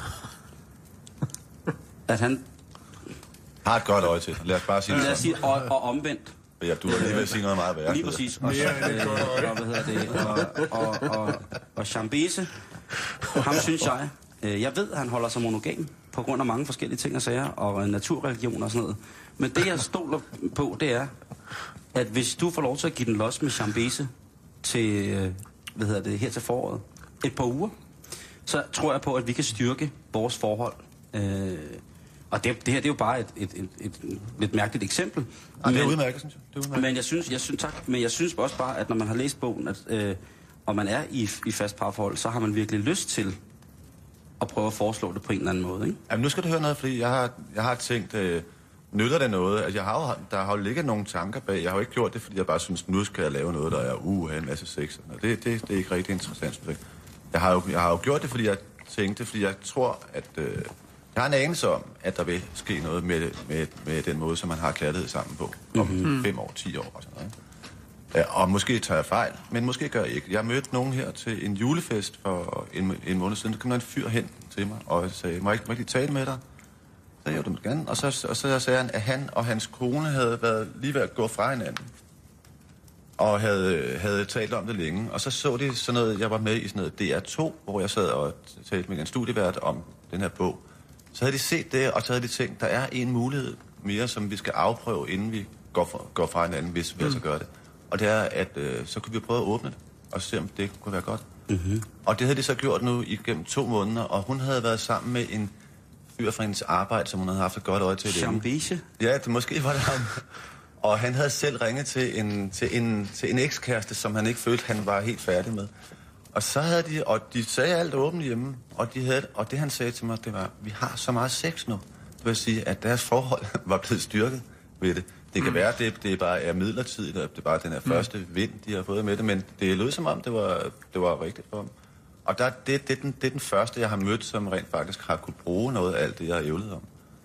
at han, Har et godt øje til. Lad os bare sige det lad os sige, og, og omvendt, Ja, du er lige ved at sige noget meget værre. Lige præcis. Og, så, øh, og, hvad hedder det? Og, og, og, og Chambese, ham synes jeg, øh, jeg ved, at han holder sig monogam på grund af mange forskellige ting og sager, og øh, naturreligion og sådan noget. Men det, jeg stoler på, det er, at hvis du får lov til at give den los med Chambese til, hvad hedder det, her til foråret, et par uger, så tror jeg på, at vi kan styrke vores forhold. Øh, og det, det her det er jo bare et, et, et, et, et lidt mærkeligt eksempel. Ja, det er udmærket, synes jeg. Det er udmærket. men jeg synes, jeg synes, tak, men jeg synes også bare, at når man har læst bogen, at, øh, og man er i, i fast parforhold, så har man virkelig lyst til at prøve at foreslå det på en eller anden måde, ikke? Jamen, nu skal du høre noget, fordi jeg har, jeg har tænkt, øh, nytter det noget? Altså, jeg har jo, der har jo ligget nogle tanker bag. Jeg har jo ikke gjort det, fordi jeg bare synes, nu skal jeg lave noget, der er uh, en masse sex. Og det, det, det er ikke rigtig interessant, synes jeg. Jeg har, jo, jeg har jo gjort det, fordi jeg tænkte, fordi jeg tror, at... Øh, jeg har en anelse om, at der vil ske noget med, med, med den måde, som man har kærlighed sammen på. Om mm-hmm. fem år, ti år og sådan noget. Ja, og måske tager jeg fejl, men måske gør jeg ikke. Jeg mødte nogen her til en julefest for en, en måned siden. Der kom der en fyr hen til mig og sagde, må jeg ikke, må jeg ikke lige tale med dig? Så jeg, jo, det gerne. Og så, og så sagde han, at han og hans kone havde været lige ved at gå fra hinanden. Og havde, havde talt om det længe. Og så så de sådan noget, jeg var med i sådan noget DR2, hvor jeg sad og talte med en studievært om den her bog. Så havde de set det, og så havde de tænkt, der er en mulighed mere, som vi skal afprøve, inden vi går fra, går fra hinanden, hvis vi altså gør det. Og det er, at øh, så kunne vi prøve at åbne det, og se, om det kunne være godt. Mm-hmm. Og det havde de så gjort nu igennem to måneder, og hun havde været sammen med en fyr fra hendes arbejde, som hun havde haft et godt øje til. Chambese. Ja, det måske var det ham. Og han havde selv ringet til en, til en, til en ekskæreste, som han ikke følte, han var helt færdig med. Og så havde de, og de sagde alt åbent hjemme, og, de havde, og det han sagde til mig, det var, vi har så meget sex nu. Det vil sige, at deres forhold var blevet styrket ved det. Det kan mm. være, at det, det bare er midlertidigt, og det er bare den her første vind, de har fået med det, men det lød som om, det var, det var rigtigt for dem. Og der, det, det, er den, det er den første, jeg har mødt, som rent faktisk har kunne bruge noget af alt det, jeg har ævlet om.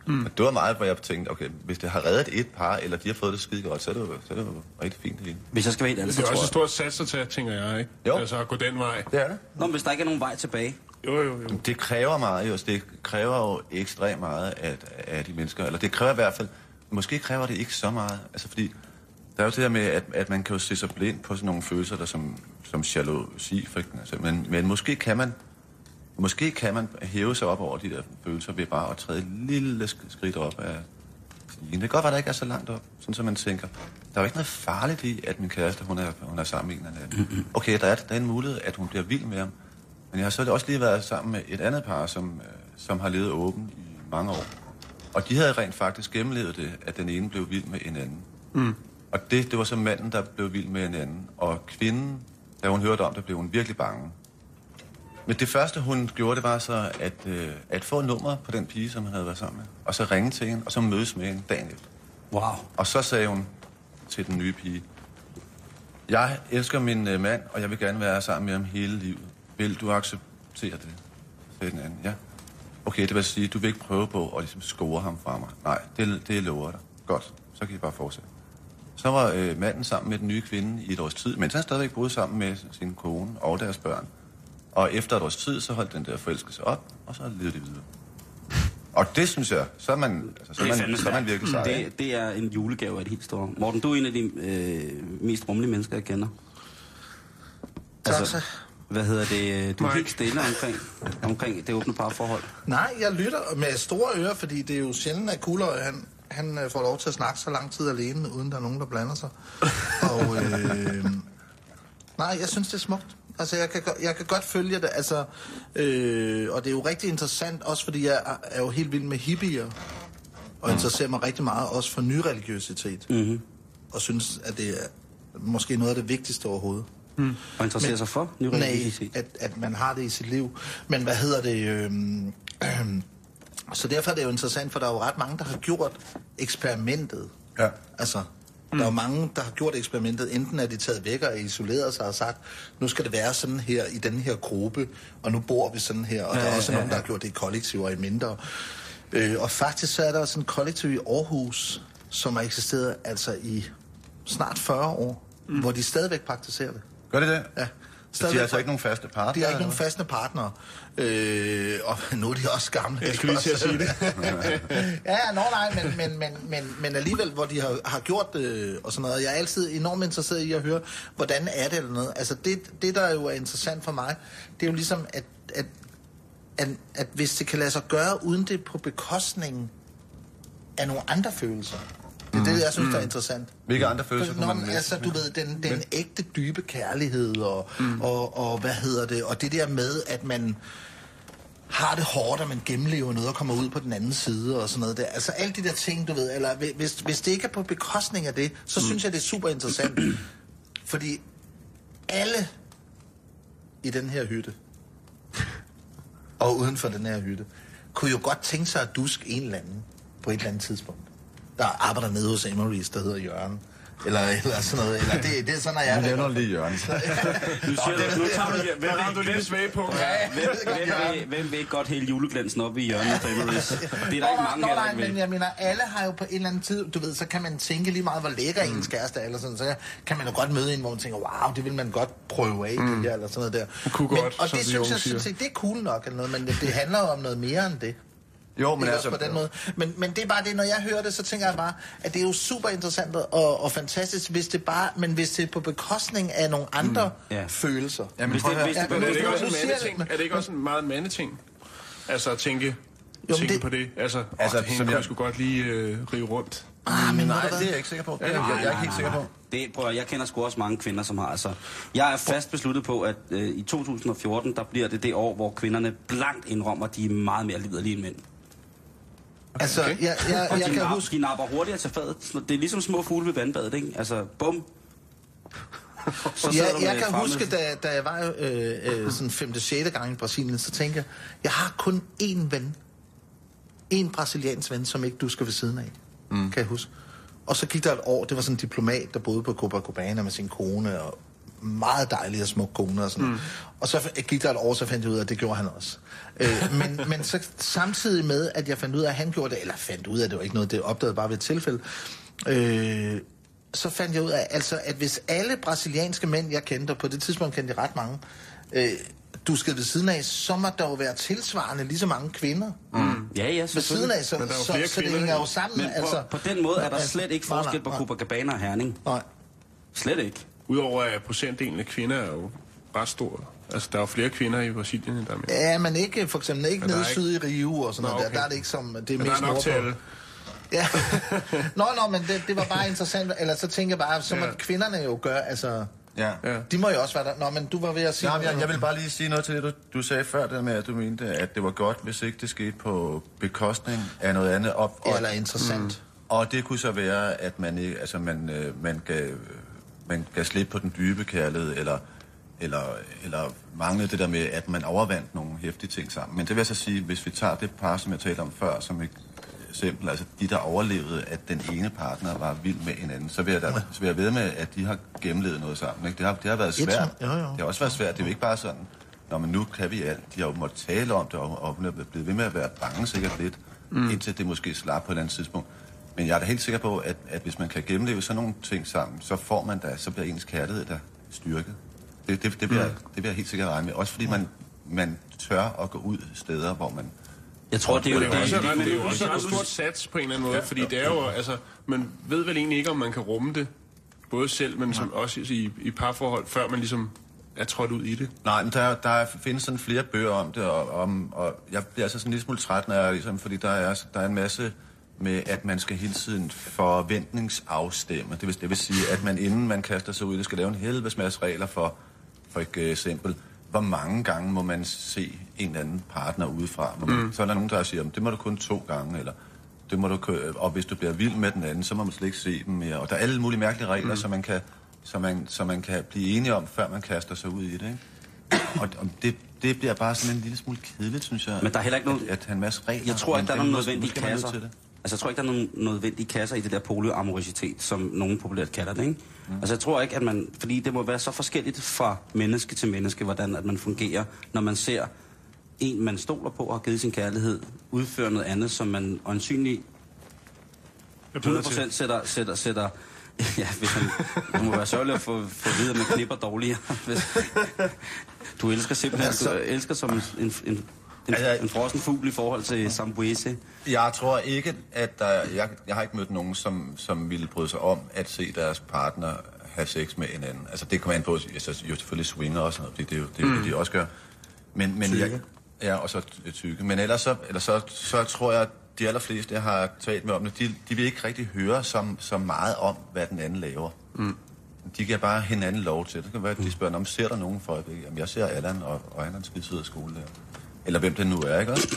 Mm. Og det var meget, hvor jeg tænkte, okay, hvis det har reddet et par, eller de har fået det skide godt, så er det jo, så er det jo rigtig fint det hele. Hvis jeg skal være helt ærlig, Det er også et stort sats at tage, tænker jeg, ikke? Jo. Altså at gå den vej. Det er det. Nå, men hvis der ikke er nogen vej tilbage, Jo, jo, jo. Det kræver meget, jo. Det kræver jo ekstremt meget af, af de mennesker. Eller det kræver i hvert fald... Måske kræver det ikke så meget. Altså fordi... Der er jo det der med, at, at man kan jo se sig blind på sådan nogle følelser, der som, som jalousi, for eksempel. Altså, men, men måske kan man... Måske kan man hæve sig op over de der følelser ved bare at træde et lille sk- skridt op af stigen. Det kan godt være, at der ikke er så langt op, sådan så man tænker, der er jo ikke noget farligt i, at min kæreste, hun er, hun er sammen med en eller anden. Okay, der er, der er en mulighed, at hun bliver vild med ham. Men jeg har så også lige været sammen med et andet par, som, øh, som har levet åben i mange år. Og de havde rent faktisk gennemlevet det, at den ene blev vild med en anden. Mm. Og det, det var så manden, der blev vild med en anden. Og kvinden, da hun hørte om det, blev hun virkelig bange. Men det første, hun gjorde, det var så at, øh, at få nummer på den pige, som han havde været sammen med. Og så ringe til hende, og så mødes med hende dagen efter. Wow. Og så sagde hun til den nye pige, jeg elsker min øh, mand, og jeg vil gerne være sammen med ham hele livet. Vil du acceptere det? Sagde den anden, ja. Okay, det vil sige, du vil ikke prøve på at ligesom score ham fra mig. Nej, det, det lover dig. Godt, så kan I bare fortsætte. Så var øh, manden sammen med den nye kvinde i et års tid, mens han stadigvæk boede sammen med sin kone og deres børn. Og efter et års tid, så holdt den der forelskelse op, og så levede de videre. Og det synes jeg, så er man, altså, så er man, så er man virkelig sej. Det, det er en julegave af det helt store. Morten, du er en af de øh, mest rummelige mennesker, jeg kender. Altså, hvad hedder det? Du er helt stille omkring, omkring det åbne parforhold. Nej, jeg lytter med store ører, fordi det er jo sjældent, at Kuløj, han, han øh, får lov til at snakke så lang tid alene, uden der er nogen, der blander sig. Og øh, nej, jeg synes, det er smukt. Altså, jeg kan, jeg kan godt følge det, altså, øh, og det er jo rigtig interessant, også fordi jeg er, er jo helt vild med hippier, og interesserer mig rigtig meget også for nyreligiøsitet, mm-hmm. og synes, at det er måske noget af det vigtigste overhovedet. Og interesserer Men- sig for ny Nej, at, at man har det i sit liv. Men hvad hedder det? Øhm, øhm, så derfor er det jo interessant, for der er jo ret mange, der har gjort eksperimentet. Ja. Altså, der er jo mange, der har gjort eksperimentet. Enten er de taget væk og isoleret sig og sagt, nu skal det være sådan her i den her gruppe, og nu bor vi sådan her. Og ja, der er også ja, nogen, der har gjort det i kollektiver og i mindre. Øh, og faktisk så er der også en kollektiv i Aarhus, som har eksisteret altså i snart 40 år, mm. hvor de stadigvæk praktiserer det. Gør det det? Ja. Så de har altså ikke nogen faste partner? De har ikke nogen faste partnere. Øh, og nu er de også gamle. Jeg skulle lige til at sige det. ja, ja, nå nej, men, men, men, men, men alligevel, hvor de har, har gjort det og sådan noget. Jeg er altid enormt interesseret i at høre, hvordan er det eller noget. Altså det, det der jo er interessant for mig, det er jo ligesom, at, at, at, at hvis det kan lade sig gøre, uden det på bekostning af nogle andre følelser. Det er det, jeg synes, der er interessant. Hvilke andre følelser kunne man men altså, du ved, den, den ægte dybe kærlighed, og, mm. og, og hvad hedder det, og det der med, at man har det hårdt, og man gennemlever noget og kommer ud på den anden side og sådan noget der. Altså alle de der ting, du ved, eller hvi- hvis, hvis det ikke er på bekostning af det, så mm. synes jeg, det er super interessant. Fordi alle i den her hytte, og uden for den her hytte, kunne jo godt tænke sig at duske en eller anden på et eller andet tidspunkt. Der arbejder nede hos Emery's, der hedder Jørgen. Eller, eller sådan noget. Eller det, det er sådan, at jeg... Jeg nævner lige Jørgen. Nu, siger du, nu tager du, hvem, Der ramte du lige det svage på. Ja, hvem, hvem, vil, hvem vil ikke godt hælde juleglansen op i hjørnet af Emery's? Det er der ikke mange Nå, af, nej, der ikke men jeg mener, alle har jo på en eller anden tid, du ved, så kan man tænke lige meget, hvor lækker ens kæreste er, eller sådan, så kan man jo godt møde en, hvor man tænker, wow, det vil man godt prøve af, mm. det her, eller sådan noget der. Kunne men, godt, og det de synes jeg, synes jeg, det er cool nok, eller noget, men det, det handler jo om noget mere end det. Jo, men Men altså... på den måde. Men, men det er bare det, når jeg hører det, så tænker jeg bare, at det er jo super interessant og, og fantastisk, hvis det bare, men hvis det er på bekostning af nogle andre mm. Ja. følelser. Jamen, Hvis prøv det- hvis det- Men er det ikke også en jeg det, mandeting? men- Er det ikke også en meget mandeting? Altså at tænke, men tænke det- på det. Altså, Altså, altså hende som kunne jeg- jeg sgu godt lige øh, rive rundt. Ah, men Nej, det er jeg ikke sikker på. Det er, jeg, jeg er ikke helt sikker på. Det, prøv, at- jeg kender sgu også mange kvinder, som har altså... Jeg er fast besluttet på, at øh, i 2014, der bliver det det år, hvor kvinderne blankt indrømmer, at de er meget mere liderlige end mænd. Altså, Okay. jeg, jeg, Og jeg de, kan nap, huske... de napper hurtigere til fadet. Det er ligesom små fugle ved vandbadet, ikke? Altså, bum. Så Ja, jeg kan huske, da, da jeg var øh, øh, sådan 5. 6. gang i Brasilien, så tænkte jeg, jeg har kun én ven. En brasiliansk ven, som ikke du skal ved siden af. Mm. Kan jeg huske. Og så gik der et år, det var sådan en diplomat, der boede på Copacabana med sin kone, og meget dejlig og smuk kone og sådan mm. Og så gik der et år, så fandt jeg ud af, at det gjorde han også. Øh, men, men så samtidig med, at jeg fandt ud af, at han gjorde det, eller fandt ud af, det var ikke noget, det opdagede bare ved et tilfælde, øh, så fandt jeg ud af, altså, at hvis alle brasilianske mænd, jeg kendte, og på det tidspunkt kendte jeg ret mange, øh, du skal ved siden af, så må der jo være tilsvarende lige så mange kvinder. Mm. Ja, ja, Ved siden af, så, Men der er jo så, flere så det hænger jo sammen. Men på, altså, på den måde er der Altså, slet ikke forskel på. Copacabana og Herning. Nej. Slet ikke. Udover at procentdelen af kvinder er jo ret stor. Altså, der er jo flere kvinder i Brasilien, end der er mænd. Ja, men ikke for eksempel ikke der nede er syd i Rio og sådan Nå, noget der. okay. Der er det ikke som, det er Men der mest er nok til alle. Ja. nå, nå, men det, det var bare interessant. Eller så tænker jeg bare, så må Ja. kvinderne jo gøre, altså... Ja. De må jo også være der. Nå, men du var ved at sige... Ja, men jeg, jeg vil bare lige sige noget til det, du, du sagde før, det med, at du mente, at det var godt, hvis ikke det skete på bekostning af noget andet. Og, og, Eller interessant. Mm. og det kunne så være, at man, ikke, altså man, øh, man, gav, man gav slip på den dybe kærlighed, eller eller, eller manglede det der med, at man overvandt nogle hæftige ting sammen. Men det vil jeg så sige, hvis vi tager det par, som jeg talte om før, som et eksempel, altså de, der overlevede, at den ene partner var vild med en anden, så vil jeg, da, så vil jeg ved med, at de har gennemlevet noget sammen. Ikke? Det, har, det har været svært. Jo, jo. Det har også været svært. Det er jo ikke bare sådan, når man nu kan vi alt. De har jo måttet tale om det, og, og hun er blevet ved med at være bange sikkert lidt, mm. indtil det måske slap på et eller andet tidspunkt. Men jeg er da helt sikker på, at, at hvis man kan gennemleve sådan nogle ting sammen, så får man da, så bliver ens kærlighed der styrket. Det, det, det, bliver, mm. det bliver jeg helt sikkert regne med. Også fordi man, man tør at gå ud steder, hvor man... Jeg tror, det er jo Det det, er jo også et stort sats på en eller anden måde, ja, fordi det er jo, altså, man ved vel egentlig ikke, om man kan rumme det, både selv, men som også i, i parforhold, før man ligesom er trådt ud i det. Nej, men der, der findes sådan flere bøger om det, og, om, og jeg bliver altså sådan en lille smule træt, når jeg, ligesom, fordi der er, der er en masse med, at man skal hele tiden forventningsafstemme. Det vil, det vil sige, at man inden man kaster sig ud, det skal lave en helvedes masse regler for, for eksempel, hvor mange gange må man se en anden partner udefra. Må man, mm. Så er der nogen, der siger, det må du kun to gange, eller det må du, og hvis du bliver vild med den anden, så må man slet ikke se dem mere. Og der er alle mulige mærkelige regler, mm. så, man kan, så, man, så man kan blive enige om, før man kaster sig ud i det. Ikke? Og, og det, det bliver bare sådan en lille smule kedeligt, synes jeg. Men der er heller ikke nogen- At, at have en masse regler. Jeg tror ikke, der er nogen nødvendige kasser. til det. Altså, jeg tror ikke, der er nogen nødvendige kasser i det der polyamorositet, som nogen populært kalder det, ikke? Mm. Altså, jeg tror ikke, at man... Fordi det må være så forskelligt fra menneske til menneske, hvordan at man fungerer, når man ser en, man stoler på og har givet sin kærlighed, udføre noget andet, som man til. 100% sætter, sætter, sætter Ja, hvis han, det må være sørgeligt at få, få at vide, at man knipper dårligere. Hvis, du elsker simpelthen, Altså- du elsker som en, en, en, en, Altså- en frossen fugl i forhold til Sambuese. Jeg tror ikke, at der, jeg, jeg har ikke mødt nogen, som, som ville bryde sig om at se deres partner have sex med en anden. Altså det kommer an på, altså, jo selvfølgelig swinger og sådan noget, fordi det er jo det, er jo det de også gør. Men, men jeg, ja, og så ty- tykke. Men ellers så, eller så, så tror jeg, at de allerfleste, jeg har talt med om det, de, de vil ikke rigtig høre så, så meget om, hvad den anden laver. Mm. De giver bare hinanden lov til. Det kan være, at de spørger, om ser der nogen for øjeblikket? Jamen, jeg ser Allan, og, og han er en skide sød skole der. Eller hvem det nu er, ikke også?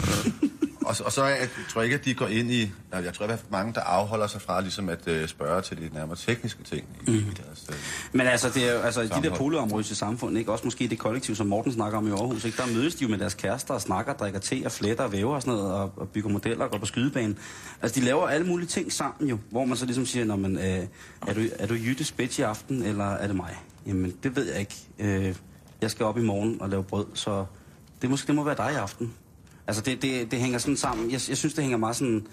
og, så- og så jeg tror jeg ikke, at de går ind i... Jeg tror, at mange, der afholder sig fra ligesom at uh, spørge til de nærmere tekniske ting i, mm. i deres... Uh, Men altså, det er jo, altså de der Sammenhold. polyamorøse samfund, ikke? også måske det kollektiv, som Morten snakker om i Aarhus, ikke? der mødes de jo med deres kærester og snakker, drikker te og fletter og væver og sådan noget, og, og bygger modeller og går på skydebanen. Altså, de laver alle mulige ting sammen jo, hvor man så ligesom siger, Nå, men, øh, er, du, er du Jytte Spets i aften, eller er det mig? Jamen, det ved jeg ikke. Øh, jeg skal op i morgen og lave brød, så det, måske, det må være dig i aften. Altså, det, det, det hænger sådan sammen. Jeg, jeg synes, det hænger meget sådan...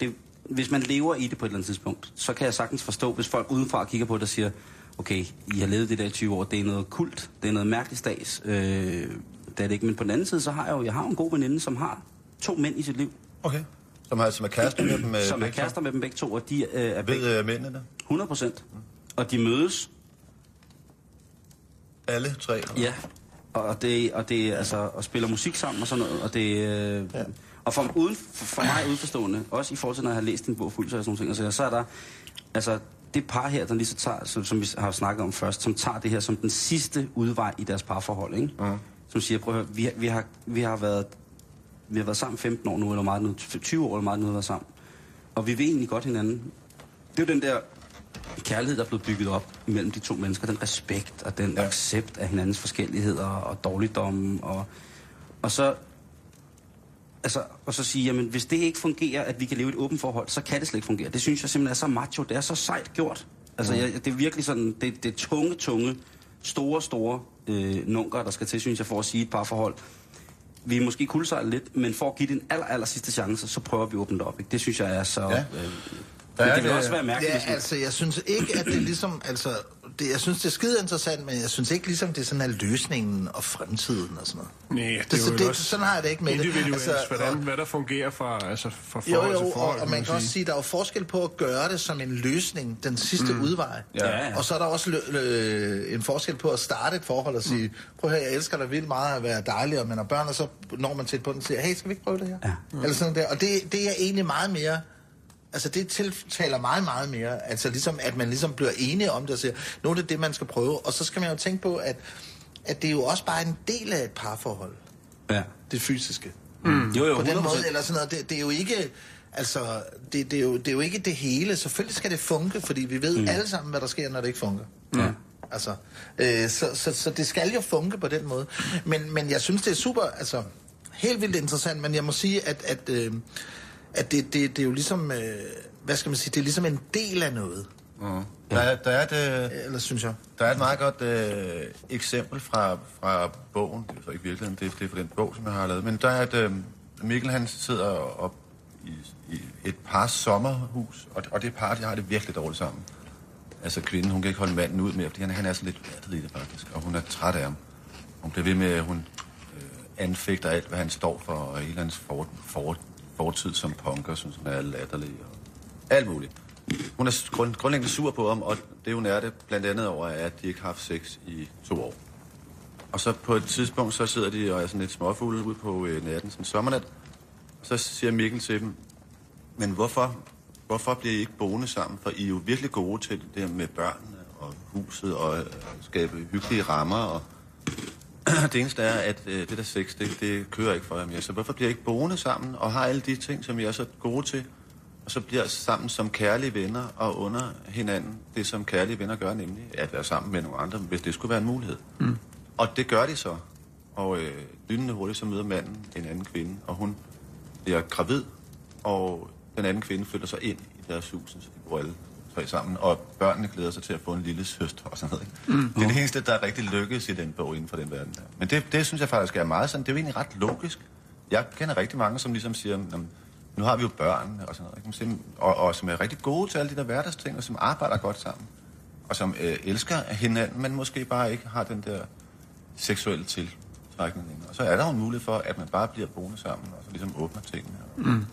Det, hvis man lever i det på et eller andet tidspunkt, så kan jeg sagtens forstå, hvis folk udenfra kigger på det og siger, okay, I har levet det der i 20 år, det er noget kult, det er noget mærkeligt stads. Øh, det er det ikke. Men på den anden side, så har jeg jo jeg har en god veninde, som har to mænd i sit liv, okay. Som, har, som er kærester med dem? øh, som er kærester med dem begge to, og de øh, er begge Ved uh, mændene det? 100 procent. Og de mødes, Alle tre? eller? ja, og det, og det altså, og spiller musik sammen og sådan noget, og det, øh, ja. og for, uden, for, for mig udforstående, også i forhold til, når jeg har læst din bog fuld, så er sådan nogle ting, altså, så er der, altså, det par her, der lige så tager, som, som vi har snakket om først, som tager det her som den sidste udvej i deres parforhold, ikke? Mm. Som siger, prøv at høre, vi, vi, har, vi har været vi har været sammen 15 år nu, eller meget nu, 20 år eller meget nu, har været sammen. Og vi vil egentlig godt hinanden. Det er jo den der kærlighed, der er blevet bygget op imellem de to mennesker. Den respekt og den ja. Ja. accept af hinandens forskelligheder og dårligdomme. Og, og så altså, og så sige, jamen hvis det ikke fungerer, at vi kan leve i et åbent forhold, så kan det slet ikke fungere. Det synes jeg simpelthen er så macho, det er så sejt gjort. Altså, jeg, det er virkelig sådan, det, det er tunge, tunge, store, store øh, nunker, der skal til, synes jeg, for at sige et par forhold. Vi er måske kuldsejlet lidt, men for at give det en aller, aller sidste chance, så prøver vi at åbne det op. Ikke? Det synes jeg er så... Ja. Øh, Der er det vil også være mærkeligt, Ja, altså, jeg synes ikke, at det er ligesom, altså, det, jeg synes, det er skide interessant, men jeg synes ikke ligesom, det er sådan, at løsningen og fremtiden og sådan noget. Nej, det, Det, er så jo det, sådan har jeg det ikke med det. individuelt, Altså, hvordan, og- hvad der fungerer fra, altså, fra Jo, forhold jo, til forhold, og, og man kan også sige, at der er jo forskel på at gøre det som en løsning, den sidste mm. udvej. Ja, ja. Og så er der også lø- lø- en forskel på at starte et forhold og sige, prøv at høre, jeg elsker dig vildt meget at være dejlig, og man har børn, og så når man til på den og siger, hey, skal vi ikke prøve det her? Ja. Eller sådan der. Og det, det er egentlig meget mere, altså det tiltaler meget, meget mere, altså ligesom, at man ligesom bliver enige om det og siger, nu er det det, man skal prøve. Og så skal man jo tænke på, at, at det er jo også bare en del af et parforhold, Ja. det fysiske Mm. Jo, jo, på den 100%. måde, eller sådan noget. Det, det er jo ikke... Altså, det, det, er jo, det er jo ikke det hele. Selvfølgelig skal det funke, fordi vi ved mm. alle sammen, hvad der sker, når det ikke funker. Ja. Altså, øh, så, så, så det skal jo funke på den måde. Men, men jeg synes, det er super, altså, helt vildt interessant, men jeg må sige, at, at, øh, at det, det, det er jo ligesom, øh, hvad skal man sige, det er ligesom en del af noget, Der er, der, er et, øh, eller synes jeg. der er et meget godt øh, eksempel fra, fra bogen. Det er så ikke virkeligheden, det, er- det er fra den bog, som jeg har lavet. Men der er et... Øh, Mikkel, han sidder op i, i et par sommerhus, og, og det par, de har det virkelig dårligt sammen. Altså kvinden, hun kan ikke holde manden ud mere, fordi han, han er sådan lidt vattet i det faktisk, og hun er træt af ham. Hun bliver ved med, at hun øh, anfægter alt, hvad han står for, og hele hans for, for, fortid som punker, som er latterlig, og alt muligt. Hun er grund, grundlæggende sur på ham, og det hun er det blandt andet over, er, at de ikke har haft sex i to år. Og så på et tidspunkt, så sidder de og er sådan lidt småfulde ude på øh, natten, sådan en sommernat. Og så siger Mikkel til dem, men hvorfor, hvorfor bliver I ikke boende sammen? For I er jo virkelig gode til det der med børnene og huset og øh, skabe hyggelige rammer. Og det eneste er, at øh, det der sex, det, det kører ikke for jer mere. Så hvorfor bliver I ikke boende sammen og har alle de ting, som I er så gode til? Og så bliver sammen som kærlige venner og under hinanden det, som kærlige venner gør, nemlig at være sammen med nogle andre, hvis det skulle være en mulighed. Mm. Og det gør de så. Og øh, lynende hurtigt, så møder manden en anden kvinde, og hun bliver gravid, og den anden kvinde flytter sig ind i deres hus, så de bor alle tre sammen, og børnene glæder sig til at få en lille søster og sådan noget. Ikke? Mm. Det er det eneste, der er rigtig lykkes i den bog inden for den verden her. Men det, det synes jeg faktisk er meget sådan, det er jo egentlig ret logisk. Jeg kender rigtig mange, som ligesom siger, "Jamen, nu har vi jo børn og sådan noget, ikke? Og, og som er rigtig gode til alle de der hverdagsting, og som arbejder godt sammen, og som øh, elsker hinanden, men måske bare ikke har den der seksuelle tiltrækning. Og så er der jo en mulighed for, at man bare bliver boende sammen, og så ligesom åbner tingene. Mm.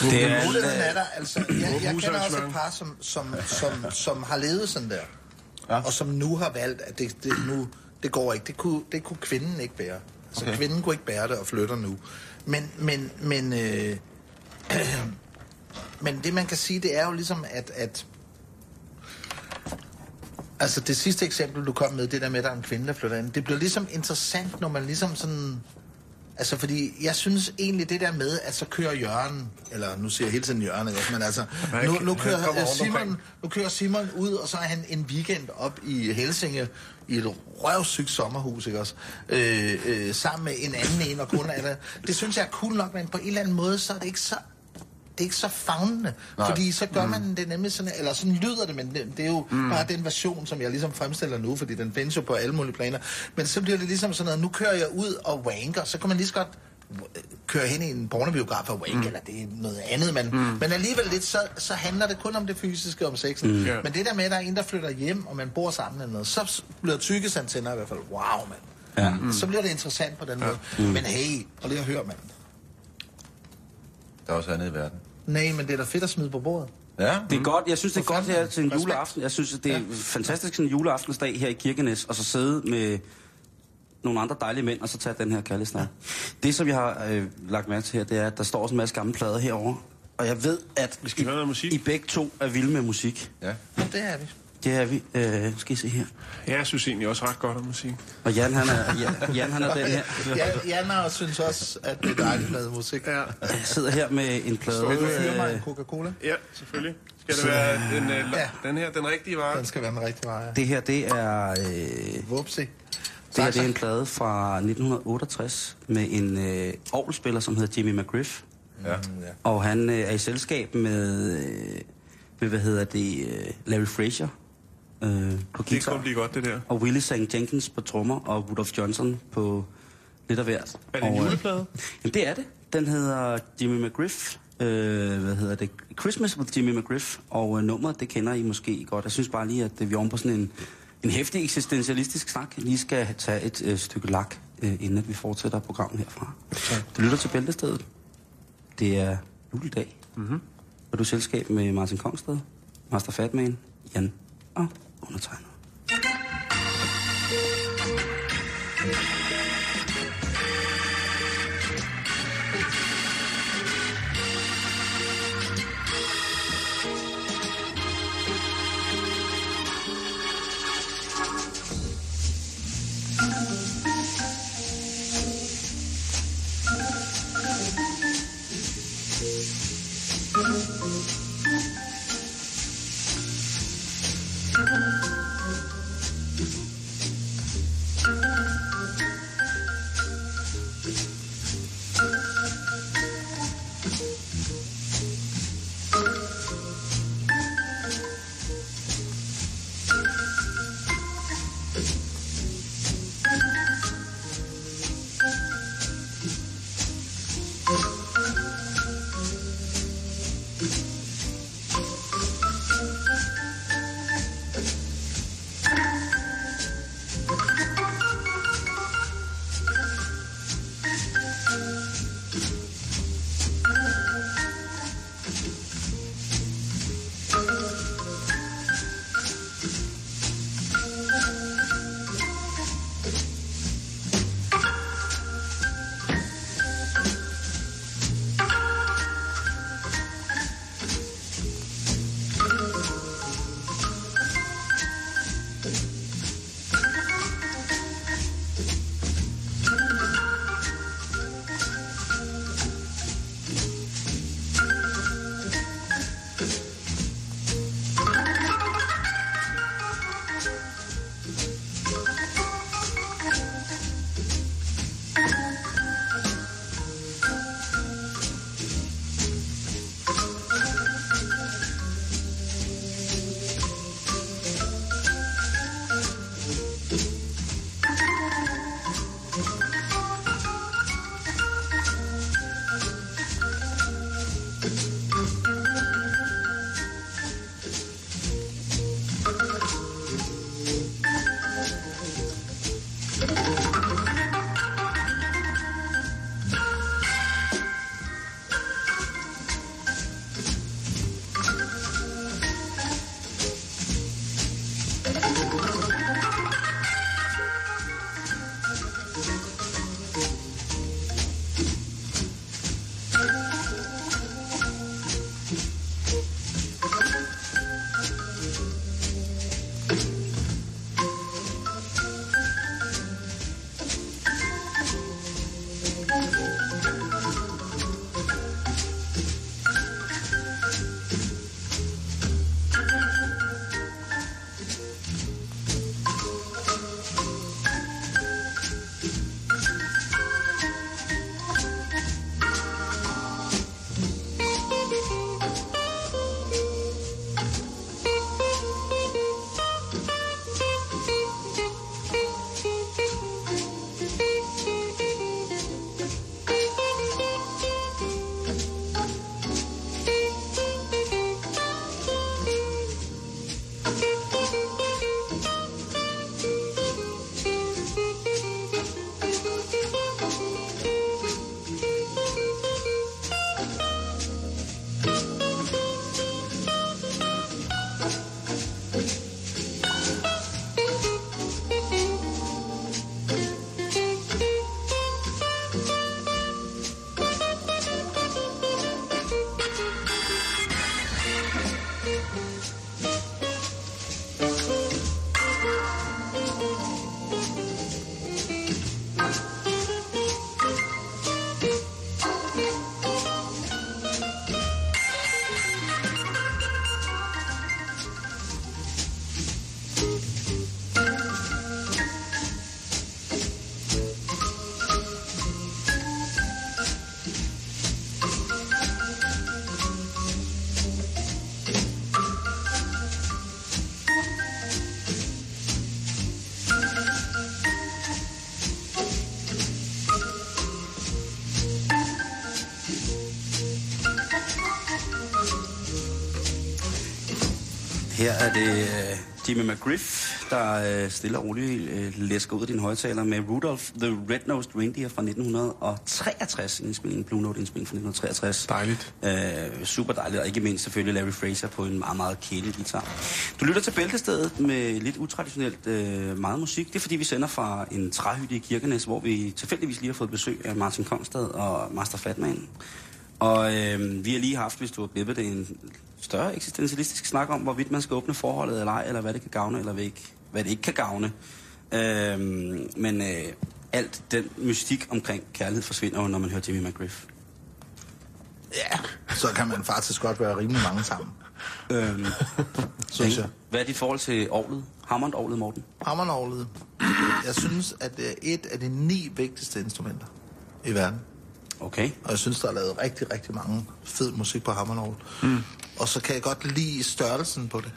Det er, muligheden er der, altså, jeg, jeg kender også et par, som, som, som, som har levet sådan der, Ja. og som nu har valgt, at det, det, nu, det går ikke. Det kunne, det kunne kvinden ikke bære. Altså, Okay. kvinden kunne ikke bære det og flytter nu. Men, men, men, øh, men det man kan sige, det er jo ligesom, at, at Altså det sidste eksempel, du kom med, det der med, at der er en kvinde, der flytter ind, det bliver ligesom interessant, når man ligesom sådan... Altså, fordi jeg synes egentlig det der med, at så kører Jørgen, eller nu siger jeg hele tiden Jørgen, ikke? men altså, nu, nu, kører, Simon, nu kører Simon ud, og så er han en weekend op i Helsinge, i et røvsygt sommerhus, ikke også? Øh, øh, sammen med en anden en, og kun er der. Det synes jeg er cool nok, men på en eller anden måde, så er det ikke så det er ikke så fagnende, Nej. fordi så gør man det nemlig sådan, eller sådan lyder det, men det, det er jo mm. bare den version, som jeg ligesom fremstiller nu, fordi den findes jo på alle mulige planer. Men så bliver det ligesom sådan noget, nu kører jeg ud og wanker, så kan man lige så godt øh, køre hen i en pornobiograf og wank, mm. eller det er noget andet, men, mm. men alligevel lidt, så, så handler det kun om det fysiske, om sexen. Mm. Ja. Men det der med, at der er en, der flytter hjem, og man bor sammen eller noget, så bliver tykkesantenner i hvert fald, wow, mand. Ja. Mm. Så bliver det interessant på den måde. Mm. Men hey, prøv lige at høre, mand. Der er også andet i verden. Nej, men det er da fedt at smide på bordet. Ja, Det er godt. Jeg synes, det er For godt her til en juleaften. Jeg synes, det er fantastisk sådan en juleaftensdag her i Kirkenes, og så sidde med nogle andre dejlige mænd, og så tage den her kærlighedssnak. Det, som jeg har øh, lagt mærke til her, det er, at der står også en masse gamle plader herovre. Og jeg ved, at Vi skal høre noget musik. I begge to er vilde med musik. ja. Ja, det er vi. Det er vi. Øh, skal I se her. Ja, jeg synes egentlig også ret godt om musik. Og Jan, han er, Jan, Jan, han er den her. Ja, Jan har synes også, at det er dejligt med musik. Ja. Jeg sidder her med en plade. Vil du fyre mig en Øh, Coca-Cola? Ja, selvfølgelig. Skal det være den, øh, Ja. den her, den rigtige vare? Den skal være den rigtige vej. det her, det er... Øh, Vupsi. Det her det er en plade fra 1968 med en øh, orgelspiller, som hedder Jimmy McGriff. ja. Og han øh, er i selskab med, øh, med hvad hedder det, øh, Larry Frazier øh, på Det guitar. kun blive godt, det der. Og Willie St. Jenkins på trommer, og Rudolph Johnson på lidt af hvert. Er det en øh, juleplade? Jamen, det er det. Den hedder Jimmy McGriff. Øh, hvad hedder det? Christmas with Jimmy McGriff. Og øh, nummeret, det kender I måske godt. Jeg synes bare lige, at øh, vi er oven på sådan en, en hæftig eksistentialistisk snak. Lige skal tage et øh, stykke lak, øh, inden at vi fortsætter programmet herfra. Du lytter til Bæltestedet. Det er juledag. Mm-hmm. Og du er i selskab med Martin Kongsted, Master Fatman, Jan og 我们才能。Her er det uh, Jimmy McGriff, der uh, stille og roligt uh, læsker ud af din højtaler med Rudolph the Red-Nosed Reindeer fra 1963. En indspilning, Blue Note indspilning fra 1963. Dejligt. Uh, super dejligt, og ikke mindst selvfølgelig Larry Fraser på en meget, meget kælig guitar. Du lytter til Bæltestedet med lidt utraditionelt uh, meget musik. Det er fordi, vi sender fra en træhytte i Kirkenes, hvor vi tilfældigvis lige har fået besøg af Martin Kongstad og Master Fatman. Og øh, vi har lige haft, hvis du har glippet det, en større eksistentialistisk snak om, hvorvidt man skal åbne forholdet eller ej, eller hvad det kan gavne, eller hvad, ikke, hvad det ikke kan gavne. Øh, men øh, alt den mystik omkring kærlighed forsvinder jo, når man hører Jimmy McGriff. Ja, så kan man faktisk godt være rimelig mange sammen, Øhm, synes jeg. hvad er dit forhold til Aarhus? Hammond Aarhus, Morten? Hammernovlet. Jeg synes, at det er et af de ni vigtigste instrumenter i verden. Okay. Og jeg synes, der er lavet rigtig, rigtig mange fed musik på Hammernovel. Mm. Og så kan jeg godt lide størrelsen på det.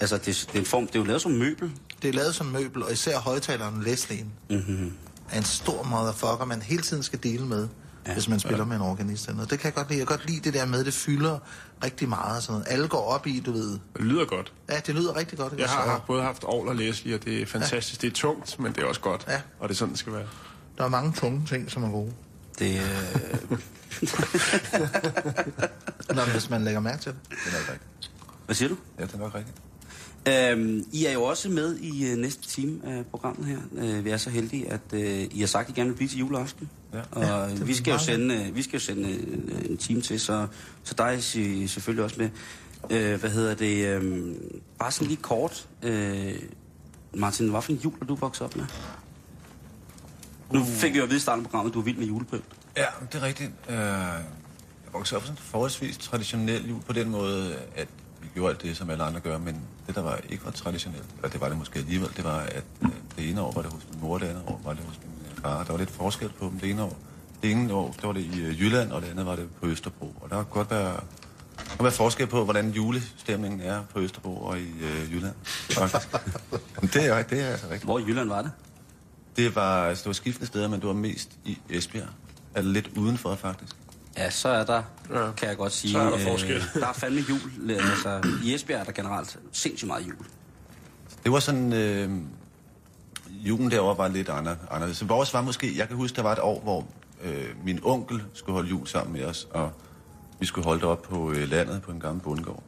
Altså, det, det, er en form, det er jo lavet som møbel. Det er lavet som møbel, og især højtaleren Leslien Mm-hmm. er en stor motherfucker, man hele tiden skal dele med, ja, hvis man spiller ja. med en organist. Og det kan jeg godt lide. Jeg kan godt lide det der med, at det fylder rigtig meget. og Sådan noget. Alle går op i, du ved. Det lyder godt. Ja, det lyder rigtig godt. Ikke? Jeg har både haft Aarhus og Leslie, og det er fantastisk. Ja. Det er tungt, men det er også godt. Ja. Og det er sådan, det skal være. Der er mange tunge ting, som er gode. Det, øh... Nå, men hvis man lægger mærke til det. Det er nok rigtigt. Hvad siger du? Ja, det er nok rigtigt. Øhm, I er jo også med i øh, næste time af programmet her. Øh, vi er så heldige, at øh, I har sagt, at I gerne vil blive til juleaften. Ja. Og Ja, er vi skal jo sende, øh, vi skal jo sende øh, en time til, så, så dig er I selvfølgelig også med. Øh, hvad hedder det? Øh, bare sådan lige kort. Øh, Martin, hvad for en jul er du vokset op med? Nu fik vi jo at vide i starten af programmet, at du er vild med julepynt. Ja, det er rigtigt. Øh, Jeg voksede op sådan forholdsvis traditionel jul på den måde, at vi gjorde alt det, som alle andre gør, men det, der var ikke var traditionelt, og det var det måske alligevel, det var, at øh, det ene år var det hos min mor, det andet år var det hos min øh, far. Der var lidt forskel på dem. Det ene år, det ene år der var det i øh, Jylland, og det andet var det på Østerbro. Og der kan godt være, der kan være forskel på, hvordan julestemningen er på Østerbro og i øh, Jylland, faktisk. Det er, det er altså rigtigt. Hvor i Jylland var det? Det var, altså, det var skiftende steder, men det var mest i Esbjerg. Eller lidt udenfor, faktisk. Ja, så er der, Ja. kan jeg godt sige. Så er der forskel. der er fandme jul. Altså, I Esbjerg er der generelt sindssygt meget jul. Det var sådan... Øh, julen derovre var lidt anderledes. Vores var måske... Jeg kan huske, der var et år, hvor øh, min onkel skulle holde jul sammen med os, og vi skulle holde det op på øh, landet på en gammel bundgård.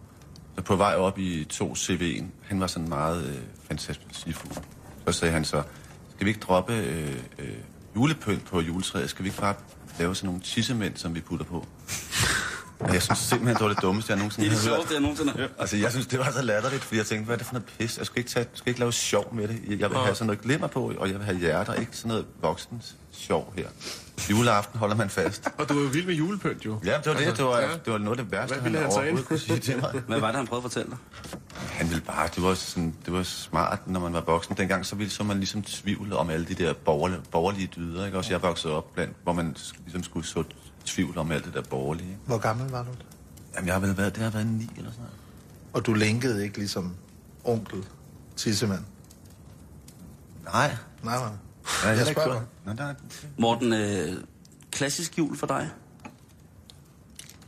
Så på vej op i 2 CV'en, han var sådan meget øh, fantastisk fugl. Så sagde han så, skal vi ikke droppe øh, øh, julepynt på juletræet? Skal vi ikke bare lave sådan nogle tissemænd, som vi putter på? Og jeg synes simpelthen, det var det dummeste, jeg nogensinde Det er det har hørt. sjoveste, jeg nogensinde har hørt. Altså, jeg synes, det var så latterligt, fordi jeg tænkte, hvad er det for noget pis? Jeg skal ikke, tage, skal ikke lave sjov med det. Jeg vil have sådan noget glimmer på, og jeg vil have hjerter, ikke sådan noget voksens sjov her. Juleaften holder man fast. Og du er jo vild med julepynt, jo. Ja, det var det. Altså, Det var, ja. det var noget af det værste, Hvad ville han så overhovedet kunne sige til mig. Hvad var det, han prøvede at fortælle dig? Han ville bare, det var, sådan, det var smart, når man var voksen. Dengang så ville så man ligesom tvivl om alle de der borgerlige, borgerlige dyder. Ikke? Også jeg voksede op blandt, hvor man ligesom skulle så tvivl om alt det der borgerlige. Hvor gammel var du? Jamen, jeg har vel været, det har været ni eller sådan noget. Og du linkede ikke ligesom onkel Tissemand? Nej. Nej, nej. Jeg, Jeg spørger nej. Morten, øh, klassisk jul for dig?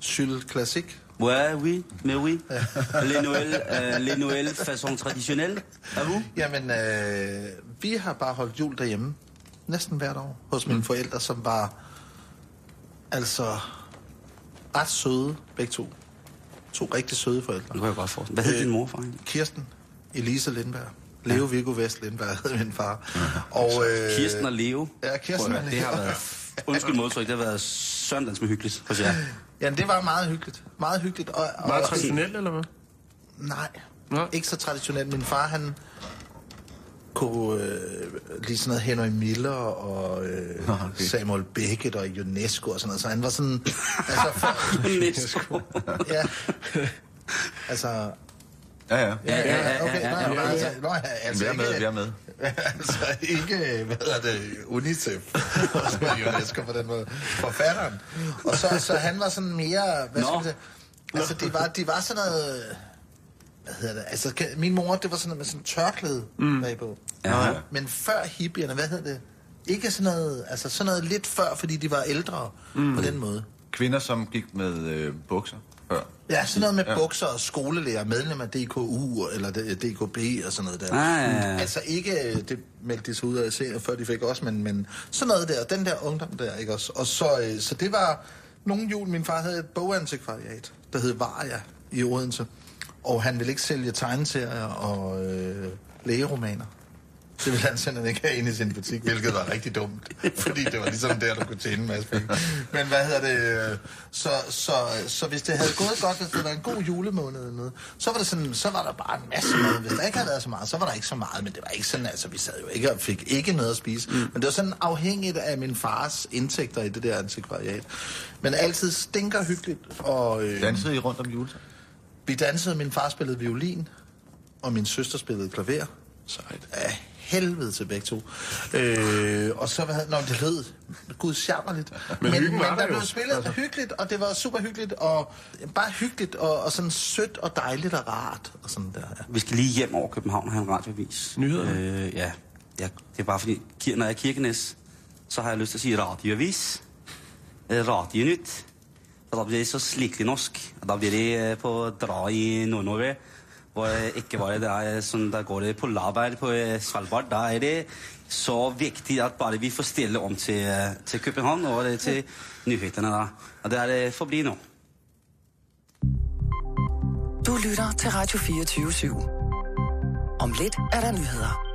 Syl Classic? Ouais, oui, mais oui. Les Noël, euh, les Noël façon traditionnelle, à vous? Jamen, øh, vi har bare holdt jul derhjemme. Næsten hvert år. Hos mine forældre, som var altså ret søde, begge to. To rigtig søde forældre. Det kan jeg godt forstå. Hvad hed Øh, din morfar egentlig? Kirsten, Elise Lindberg. Leo Viggo Vest Lindberg hed min far. Og, øh, Kirsten og Leo. Ja, Kirsten og høre, Det har Leo. været, undskyld modtryk, det har været søndans med hyggeligt hos jer. Jamen, det var meget hyggeligt. Meget hyggeligt. Og, og, Meget traditionelt, eller hvad? Nej, Nå. ikke så traditionelt. Min far, han kunne øh, lige sådan noget Henry Miller og øh, Nå, okay. Samuel Beckett og UNESCO og sådan noget. Så han var sådan... altså, for, Næsko. ja. Altså... Ja, ja. Ja, ja, ja, okay. ja, nej, ja, nej, altså, nå, ja, altså Vi er med, ikke, vi er med. altså ikke, hvad hedder det, UNICEF og så UNESCO på den måde. Forfatteren. Og så, så han var sådan mere, hvad skal man sige, altså det var, det var sådan noget, hvad hedder det, altså min mor, det var sådan noget med sådan tørklæde mm. bagpå. Ja. Men før hippierne, hvad hedder det? Ikke sådan noget, altså sådan noget lidt før, fordi de var ældre mm. på den måde. Kvinder, som gik med øh, bukser før. Ja, sådan noget med Ja. bukser og skolelærer, medlem af DKU eller DKB og sådan noget der. Ah, ja, ja. Altså ikke, øh, det meldte de sig ud af se, før de fik også, men, men sådan noget der, den der ungdom der, ikke også? Og så, øh, så det var nogle jul, min far havde et bogantikvariat, der hed Varia i Odense, og han ville ikke sælge tegneserier og øh, lægeromaner. Simpelthen ikke have inde i sin butik, hvilket var rigtig dumt, fordi det var ligesom der, du kunne tjene en masse penge. Men hvad hedder det? øh, Så, så, så hvis det havde gået godt, hvis det var en god julemåned eller noget, så var, det sådan, så var der bare en masse mad. Hvis der ikke havde været så meget, så var der ikke så meget, men det var ikke sådan, altså vi sad jo ikke og fik ikke noget at spise. Mm. Men det var sådan afhængigt af min fars indtægter i det der antikvariat. Men altid stinker hyggeligt, og øh, Dansede I rundt om juletræet? vi dansede, min far spillede violin, og min søster spillede klaver Sejt. af helvede til begge to. Øh, og så, hvad havde, nå, det lød gud sjammerligt. Men, men, men var der blev spillet altså. hyggeligt, og det var super hyggeligt, og bare hyggeligt, og, og sådan sødt og dejligt og rart, og sådan der, ja. Vi skal lige hjem over København og have en radiovis. Nyhederne? Øh, ja. ja. Det er bare fordi, når jeg er Kirkenes, så har jeg lyst til at sige radiovis. Eh, Radionyt. Og da bliver det så slikelig norsk. Og Da blir det eh, på dra i Nord-Norge. Og eh, ikke bare det er eh, som der går det polarvær på eh, Svalbard. Der er det så vigtigt, at bare vi får stille om til, til København og til nyhederne der. Og det er det forbliver nu. Du lytter til Radio 24 /7. Om lidt er der nyheder.